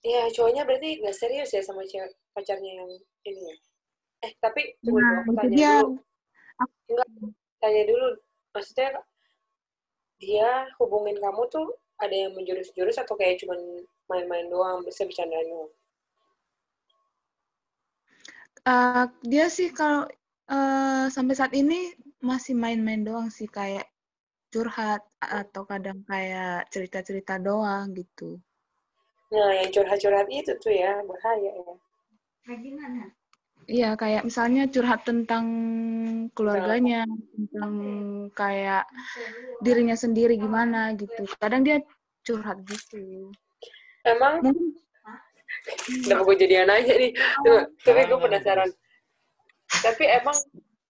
Ya, cowoknya berarti nggak serius ya sama cewek pacarnya yang ini ya? Eh, tapi tunggu dulu, Nah, aku tanya dia. dulu. Enggak, tanya dulu. Maksudnya dia hubungin kamu tuh ada yang menjurus-jurus atau kayak cuman main-main doang, bisa bercandaan doang? Eh, dia sih kalau eh, sampai saat ini masih main-main doang sih kayak curhat atau kadang kayak cerita-cerita doang gitu. Nah, yang curhat-curhat itu tuh ya, bahaya ya. Iya, kayak misalnya curhat tentang keluarganya, tentang kayak dirinya sendiri gimana gitu. Kadang dia curhat gitu. Emang, Mungkin kenapa gue jadi yang nanya nih? Tunggu, tapi gue penasaran. Tapi emang,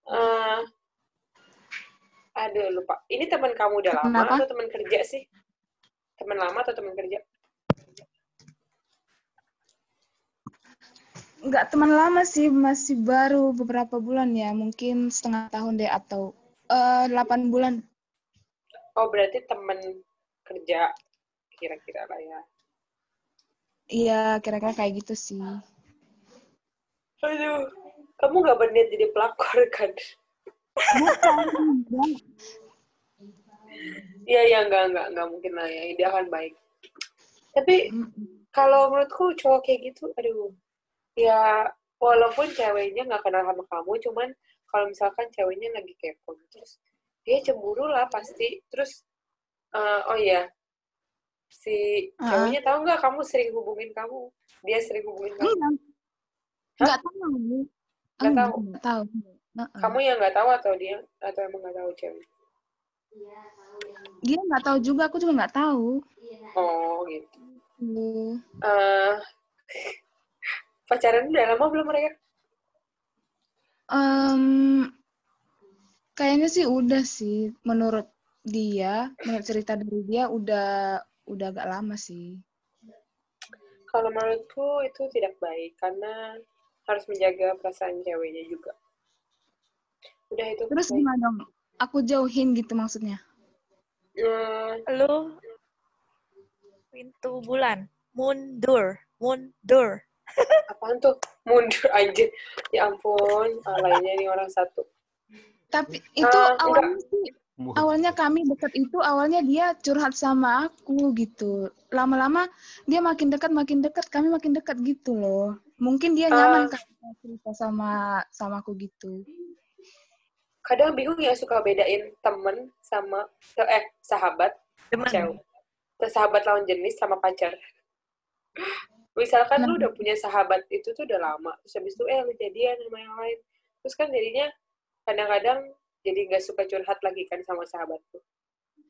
eh aduh lupa. Ini teman kamu udah lama Kenapa? atau teman kerja sih? Teman lama atau teman kerja? nggak teman lama sih, masih baru beberapa bulan ya, mungkin setengah tahun deh atau eh, 8 bulan. Oh, berarti teman kerja kira-kira lah ya. Iya, kira-kira kayak gitu sih. Aduh, kamu nggak berniat jadi pelakor kan? Iya, iya, enggak, enggak, enggak mungkin lah ya. Dia akan baik. Tapi kalau menurutku cowok kayak gitu, aduh, ya walaupun ceweknya nggak kenal sama kamu, cuman kalau misalkan ceweknya lagi kepo, terus dia cemburu lah pasti. Terus, eh, oh iya, si Ah. ceweknya tahu nggak kamu sering hubungin kamu? Dia sering hubungin kamu? Enggak. Enggak tahu. Nggak Enggak, tahu? enggak tahu. Heeh. Kamu yang nggak tahu atau dia atau emang nggak tahu cewek? Dia nggak tahu juga, aku juga nggak tahu. Oh gitu. gitu. Eh, (laughs) pacaran udah lama belum mereka? Em, kayaknya sih udah sih. Menurut dia, menurut cerita dari dia udah udah agak lama sih. Kalau menurutku itu tidak baik karena harus menjaga perasaan ceweknya juga. Udah itu. Terus gimana dong? Aku jauhin gitu maksudnya. Eh, Lu pintu bulan mundur mundur (laughs) apaan tuh? Mundur anjir. Ya ampun, alainya nih orang satu. Tapi itu Eh, awalnya sih awalnya kami dekat itu awalnya dia curhat sama aku gitu. Lama-lama dia makin dekat makin dekat kami makin dekat gitu loh. Mungkin dia nyaman Ah. kan cerita sama sama aku gitu. Kadang bingung ya suka bedain temen sama eh sahabat temen cewek. Sahabat lawan jenis sama pacar. Misalkan lu udah punya sahabat itu tuh udah lama, terus habis itu eh lu jadian sama yang lain. Terus kan jadinya kadang-kadang jadi nggak suka curhat lagi kan sama sahabat tuh.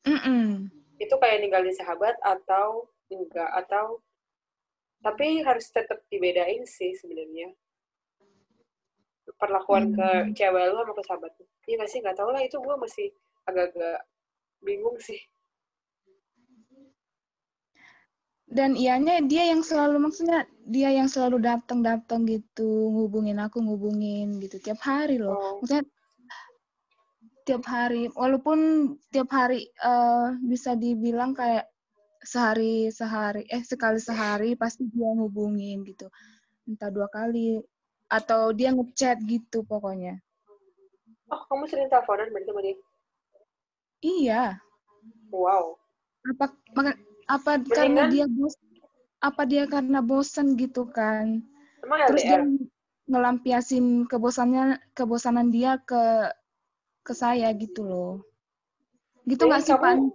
Mm-mm. Itu kayak ninggalin sahabat atau enggak atau tapi harus tetap dibedain sih sebenarnya perlakuan ke cewek lu sama ke sahabat lu. Iya nggak sih nggak tahu lah itu gue masih agak-agak bingung sih. Dan ianya dia yang selalu maksudnya dia yang selalu datang-datang gitu, ngubungin aku, ngubungin gitu tiap hari loh. Oh. Maksudnya tiap hari walaupun tiap hari eh, bisa dibilang kayak sehari sehari eh sekali sehari pasti dia ngubungin gitu. Entah dua kali atau dia ngechat gitu pokoknya. Oh kamu sering teleponan berarti sama dia? Iya. Wow. Apa maka- apa karena Mendingan- dia bos apa dia karena bosan gitu kan. Emang terus dia LDR? ngelampiasin kebosannya kebosanan dia ke ke saya gitu loh gitu nggak sih kamu-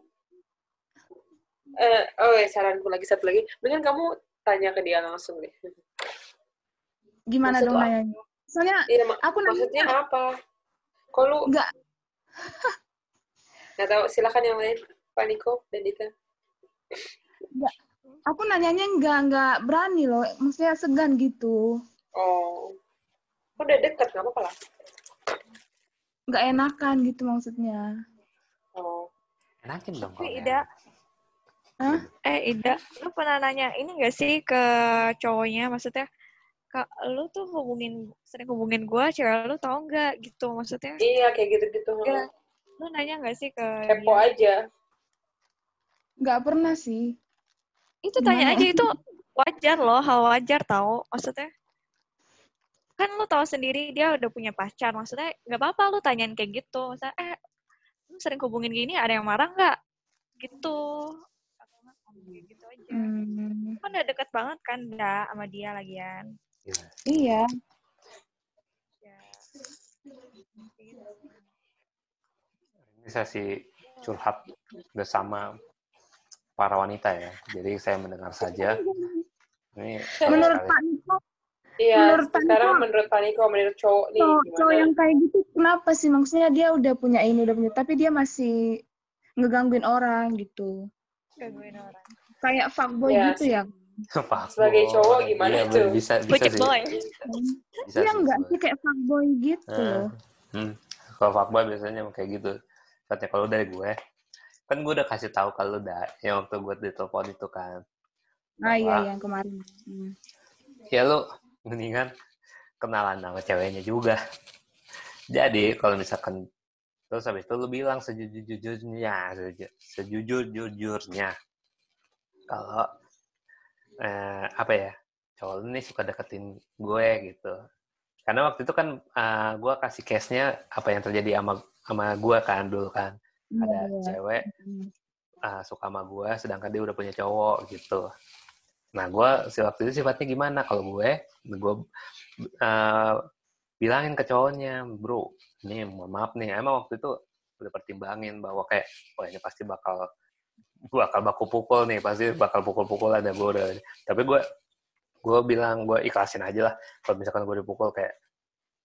Eh, oh ya saranku lagi satu lagi. Mendingan kamu tanya ke dia langsung deh. Gimana maksud dong lo- nanyanya soalnya Iya, mak- aku nanya maksudnya apa? Kok lu nggak nggak tahu? Silakan yang lain, Pak Niko dan Dita. aku nanyanya nggak nggak berani loh maksudnya segan gitu Oh, udah deket nggak apa-apa lah. nggak enakan gitu maksudnya Oh, Enakin dong kalau Tapi. Ida, Hah? eh Ida, lu pernah nanya ini gak sih ke cowoknya? Maksudnya, kak, lu tuh hubungin, sering hubungin gue, cewek lu tau nggak gitu maksudnya? iya kayak gitu-gitu. Ya, lu nanya gak sih ke Kepo dia? aja. nggak pernah sih Itu tanya Gimana? aja, itu wajar loh, hal wajar tau. Maksudnya, kan lu tahu sendiri dia udah punya pacar. Maksudnya, nggak apa-apa lu tanyain kayak gitu. Maksudnya, eh, lu sering hubungin gini, ada yang marah nggak? Gitu. Atau nggak, gitu aja. Hmm, Kan udah deket banget kan, Da, sama dia lagian. Iya. iya Ya. Gitu. Ini sesi curhat bersama para wanita ya. Jadi saya mendengar saja. Ini menurut. Pak Niko Iya, Menurut Pak sekarang Niko- menurut Pak Niko, menurut cowok nih cowok, gimana? cowok yang kayak gitu kenapa sih maksudnya dia udah punya ini udah punya tapi dia masih ngegangguin orang gitu Gangguin orang. kayak fuckboy Iya gitu sih. ya Fuckboy. (laughs) Sebagai cowok gimana Iya, tuh? Bisa, bisa sih. boy. Bisa Iya sih, enggak sih kayak fuckboy gitu loh. hmm. Kalau fuckboy biasanya kayak gitu. Katanya kalau dari gue, kan gue udah kasih tahu kalau udah yang waktu gue ditelepon itu kan. Ah iya bahwa, yang kemarin. Hmm. Ya lu mendingan kenalan sama ceweknya juga. Jadi kalau misalkan terus habis itu lu bilang sejujur-jujurnya, seju- sejujur-jujurnya. Kalau eh, apa ya cowok lu nih suka deketin gue gitu. Karena waktu itu kan eh, gue kasih case-nya apa yang terjadi sama sama gue kan dulu kan. Ada Iya, iya. cewek Hmm. uh, suka sama gue, sedangkan dia udah punya cowok gitu. Nah, gue si waktu itu sifatnya gimana? Kalau gue, gue uh, bilangin ke cowoknya, bro, ini mohon maaf nih, emang waktu itu udah pertimbangin bahwa kayak, wah ini pasti bakal bakal baku pukul nih, pasti bakal pukul-pukulan ya gue udah. Tapi gue gue bilang gue ikhlasin aja lah. Kalau misalkan gue dipukul kayak,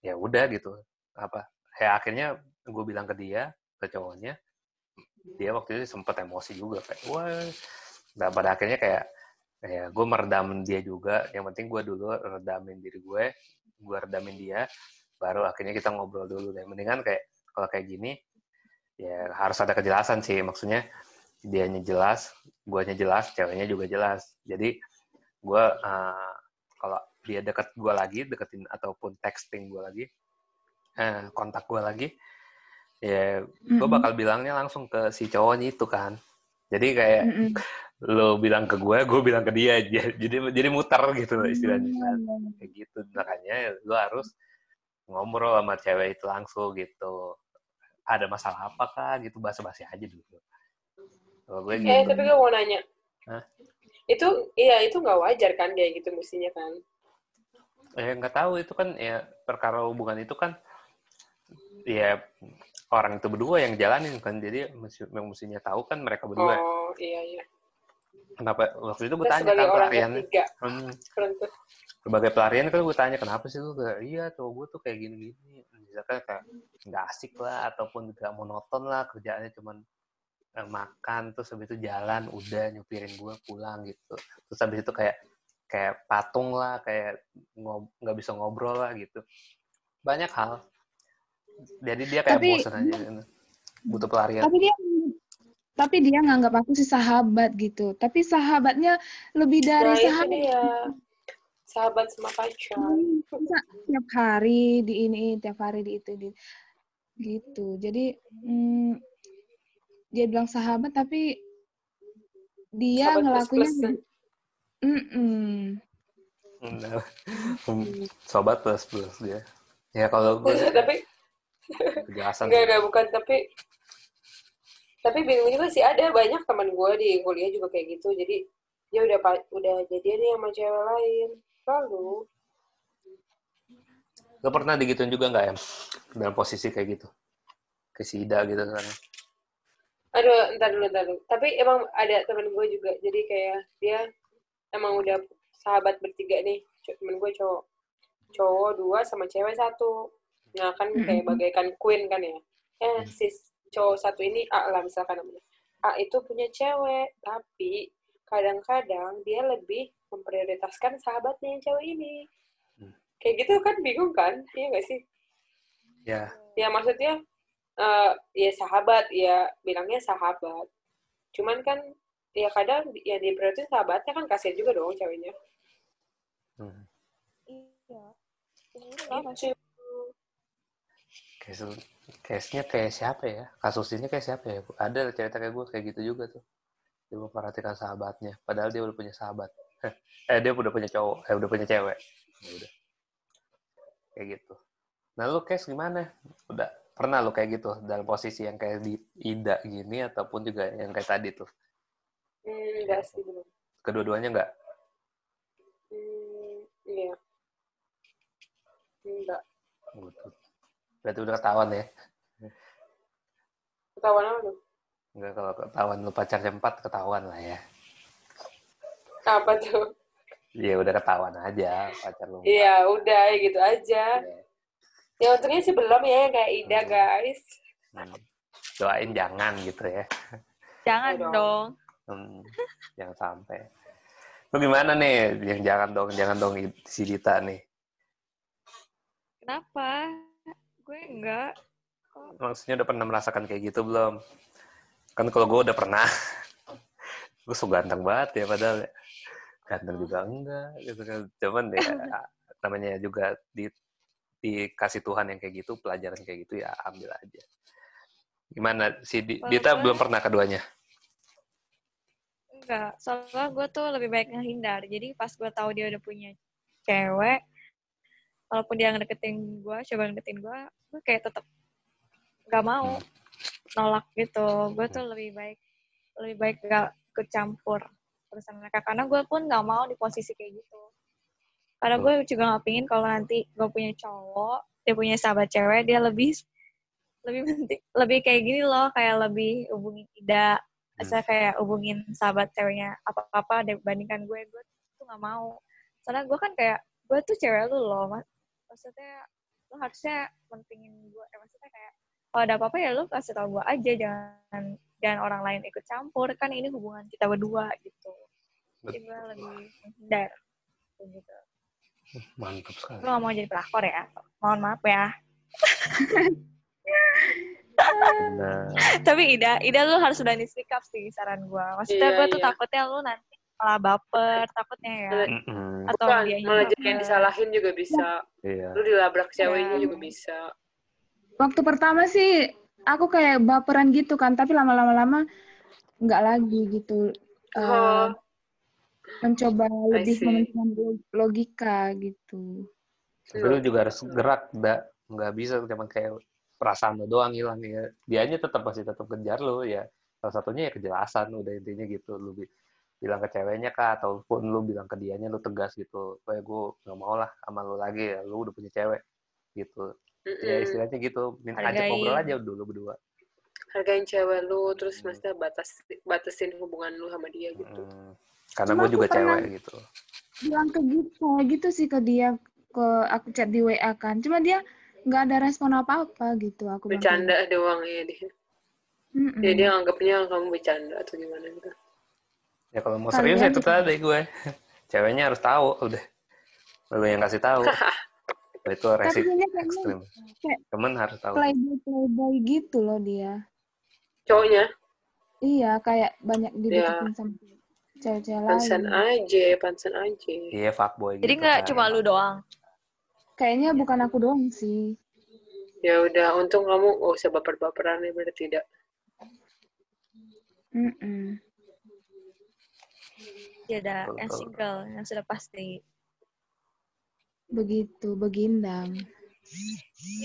ya udah gitu. Apa? Ya akhirnya gue bilang ke dia, ke cowoknya, dia waktu itu sempet emosi juga kayak wah nah pada akhirnya kayak ya gue meredam dia juga yang penting gue dulu redamin diri gue gue redamin dia baru akhirnya kita ngobrol dulu deh mendingan kayak kalau kayak gini ya harus ada kejelasan sih maksudnya dianya jelas guanya jelas ceweknya juga jelas jadi gue uh, kalau dia deket gue lagi deketin ataupun texting gue lagi eh, kontak gue lagi ya gue bakal bilangnya langsung ke si cowoknya itu kan jadi kayak mm -hmm lo bilang ke gue, gue bilang ke dia, (laughs) jadi jadi muter gitu loh istilahnya. Nah, kayak gitu makanya lo harus ngobrol sama cewek itu langsung gitu. Ada masalah apa kah gitu basa-basi aja dulu. Kalau gue eh, gitu. Eh tapi gue mau nanya. Hah? Itu iya itu nggak wajar kan kayak gitu mestinya kan? Eh nggak tahu itu kan ya perkara hubungan itu kan ya orang itu berdua yang jalanin kan jadi yang mestinya tahu kan mereka berdua. Oh iya iya kenapa waktu itu gue tanya kan pelarian hmm, sebagai pelarian kan gue tanya kenapa sih lu kayak iya cowok gue tuh kayak gini gini misalkan kayak nggak asik lah ataupun nggak monoton lah kerjaannya cuman makan terus habis itu jalan udah nyupirin gue pulang gitu. Terus habis itu kayak kayak patung lah kayak nggak bisa ngobrol lah gitu. Banyak hal. Jadi dia kayak tapi, bosan aja butuh pelarian. Tapi dia tapi dia nganggap aku sih sahabat gitu. Tapi sahabatnya lebih dari nah, sahabat. dia. sahabat sama pacar. Hmm, tiap hari di ini tiap hari di itu di gitu. Jadi hmm, dia bilang sahabat tapi dia sahabat ngelakuinnya plus, plus. Mm -mm. sobat plus plus dia. Ya kalau gue tapi kejelasan. Enggak enggak bukan tapi tapi bingung juga sih ada banyak teman gue di kuliah juga kayak gitu. Jadi dia udah udah jadian nih sama cewek lain. Lalu? Gak pernah digituin juga nggak ya dalam posisi kayak gitu. Ke si Ida gitu kan aduh entar dulu entar dulu. Tapi emang ada teman gue juga jadi kayak dia emang udah sahabat bertiga nih. Temen gue cowok cowok dua sama cewek satu. Nah kan kayak bagaikan queen kan ya. Eh sis cowok satu ini A lah misalkan namanya. A itu punya cewek tapi kadang-kadang dia lebih memprioritaskan sahabatnya yang cewek ini. Hmm. kayak gitu kan bingung kan? Iya gak sih? Ya. Ya maksudnya uh, ya sahabat ya bilangnya sahabat cuman kan ya kadang ya di prioritas sahabatnya kan kasihan juga dong ceweknya hmm. iya gitu. Kayak case-nya kayak siapa ya? Kasus ini kayak siapa ya? Ada cerita kayak gue kayak gitu juga tuh. Dia memperhatikan sahabatnya, padahal dia udah punya sahabat. (laughs) eh dia udah punya cowok, eh udah punya cewek. Ya udah. Kayak gitu. Nah lu case gimana? Udah pernah lu kayak gitu dalam posisi yang kayak di Ida gini ataupun juga yang kayak tadi tuh? Hmm, enggak sih belum. Kedua-duanya enggak? Hmm, iya. Enggak. Gitu. Berarti udah ketahuan ya? Ketahuan apa tuh? Enggak, kalau ketahuan lu pacarnya empat, ketahuan lah ya. Apa tuh? Iya, udah ketahuan aja pacar lu. Iya, udah, ya gitu aja. Yeah. Ya untungnya sih belum ya, kayak Ida, hmm. guys. Hmm. Doain jangan gitu ya. Jangan ya dong. Hmm, jangan sampai. Lu gimana nih? Yang jangan dong, jangan dong si Dita nih. Kenapa? Gue enggak maksudnya udah pernah merasakan kayak gitu belum? Kan kalau gue udah pernah, (laughs) gue so ganteng banget ya padahal ya. ganteng juga enggak gitu kan. Cuman ya (laughs) namanya juga di dikasih Tuhan yang kayak gitu, pelajaran kayak gitu ya ambil aja. Gimana si Dita belum pernah keduanya? Enggak, soalnya gue tuh lebih baik ngehindar. Jadi pas gue tahu dia udah punya cewek, walaupun dia ngedeketin gue, coba ngedeketin gue, gue kayak tetap gak mau nolak gitu gue tuh lebih baik lebih baik gak kecampur urusan mereka karena gue pun gak mau di posisi kayak gitu karena gue juga gak pingin kalau nanti gue punya cowok dia punya sahabat cewek dia lebih lebih penting lebih kayak gini loh kayak lebih hubungin tidak hmm. saya kayak hubungin sahabat ceweknya apa apa dibandingkan gue. Gue tuh gak mau. Soalnya gue kan kayak gue tuh cewek lu loh maksudnya lo harusnya pentingin gue. Eh, maksudnya kayak kalau ada apa-apa ya lu kasih tau gue aja. Jangan jangan orang lain ikut campur. Kan ini hubungan kita berdua gitu. Jadi gue lebih menghindar. Gitu Mantap sekali. lu gak mau jadi pelakor ya mohon maaf ya Benar. tapi Ida Ida lu harus berani sikap sih saran gue maksudnya Iya, gue tuh iya. takutnya lu nanti malah baper takutnya ya Mm-mm. atau Bukan, dia malah jadi yang disalahin juga bisa. Iya. Lu dilabrak ceweknya Ya. juga bisa. Waktu pertama sih aku kayak baperan gitu kan, tapi lama-lama lama nggak lagi gitu. Eh, Oh, mencoba lebih mementingkan lo- logika gitu. Tapi lu juga harus gerak, nggak nggak bisa cuma kayak perasaan lu doang hilang ya. Dianya tetap masih tetap kejar lu ya. Salah satunya ya kejelasan udah intinya gitu. Lu bi- bilang ke ceweknya kah ataupun lu bilang ke dianya lu tegas gitu. Kayak gue nggak mau lah sama lu lagi ya. Lu udah punya cewek gitu. Ya mm-mm. istilahnya gitu. Minta ajak Hargai. ngobrol aja dulu berdua. hargain cewek lu, terus Hmm. maksudnya batas batasin hubungan lu sama dia gitu. Mm. Karena gue juga cewek gitu. Bilang ke gitu, kayak gitu sih ke dia ke aku chat di WA kan. Cuma dia nggak ada respon apa-apa gitu. Aku bilang Bercanda doang ya dia. gitu. Mm-mm. Ya dia anggapnya kamu bercanda atau gimana gitu. Ya kalau mau Kalian serius ya itu tadi gue. (laughs) Ceweknya harus tahu udah. Lu yang kasih tahu. (laughs) itu kayaknya ekstrim. Temen harus tahu. playboy playboy gitu loh dia. Cowoknya, Iya, kayak banyak Ya. dideketin sama lain. aja, pansan aja. Iya fuckboy jadi gitu nggak kan. cuma lu doang Kayaknya bukan aku doang sih. Ya udah, untung kamu gak usah baper-baperan ya berarti tidak. Mm-mm. dia ada Betul, yang single yang sudah pasti Begitu, begindang.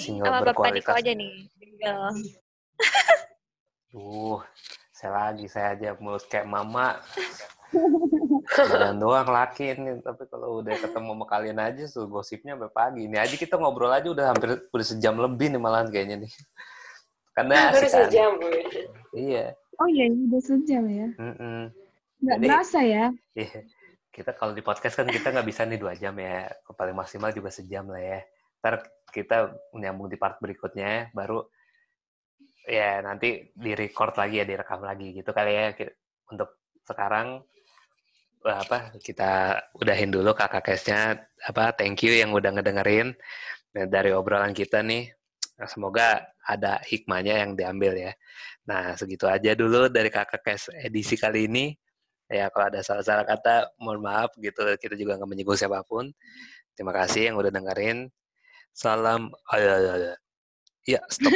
Single sama bapak Niko aja nih single Duh, saya lagi, saya aja mulut kayak mama. (laughs) Badan doang laki ini, tapi kalau udah ketemu sama kalian aja tuh gosipnya sampai pagi. Ini aja kita ngobrol aja udah hampir udah sejam lebih nih malahan kayaknya nih. Karena Baru asik kan. sejam gue. Iya. Oh iya, udah sejam ya. mm-mm. Nggak Jadi- berasa ya. Iya. Kita kalau di podcast kan kita nggak bisa nih dua jam ya. Paling maksimal juga sejam lah ya. Ntar kita menyambung di part berikutnya baru ya nanti di record lagi ya direkam lagi gitu kali ya untuk sekarang apa kita udahin dulu kakak case-nya. Apa thank you yang udah ngedengerin Nah, dari obrolan kita nih. Semoga ada hikmahnya yang diambil ya. Nah segitu aja dulu dari kakak case edisi kali ini. Ya kalau ada salah-salah kata mohon maaf gitu. Kita juga nggak menyinggung siapa pun. Terima kasih yang udah dengerin. Salam ya stop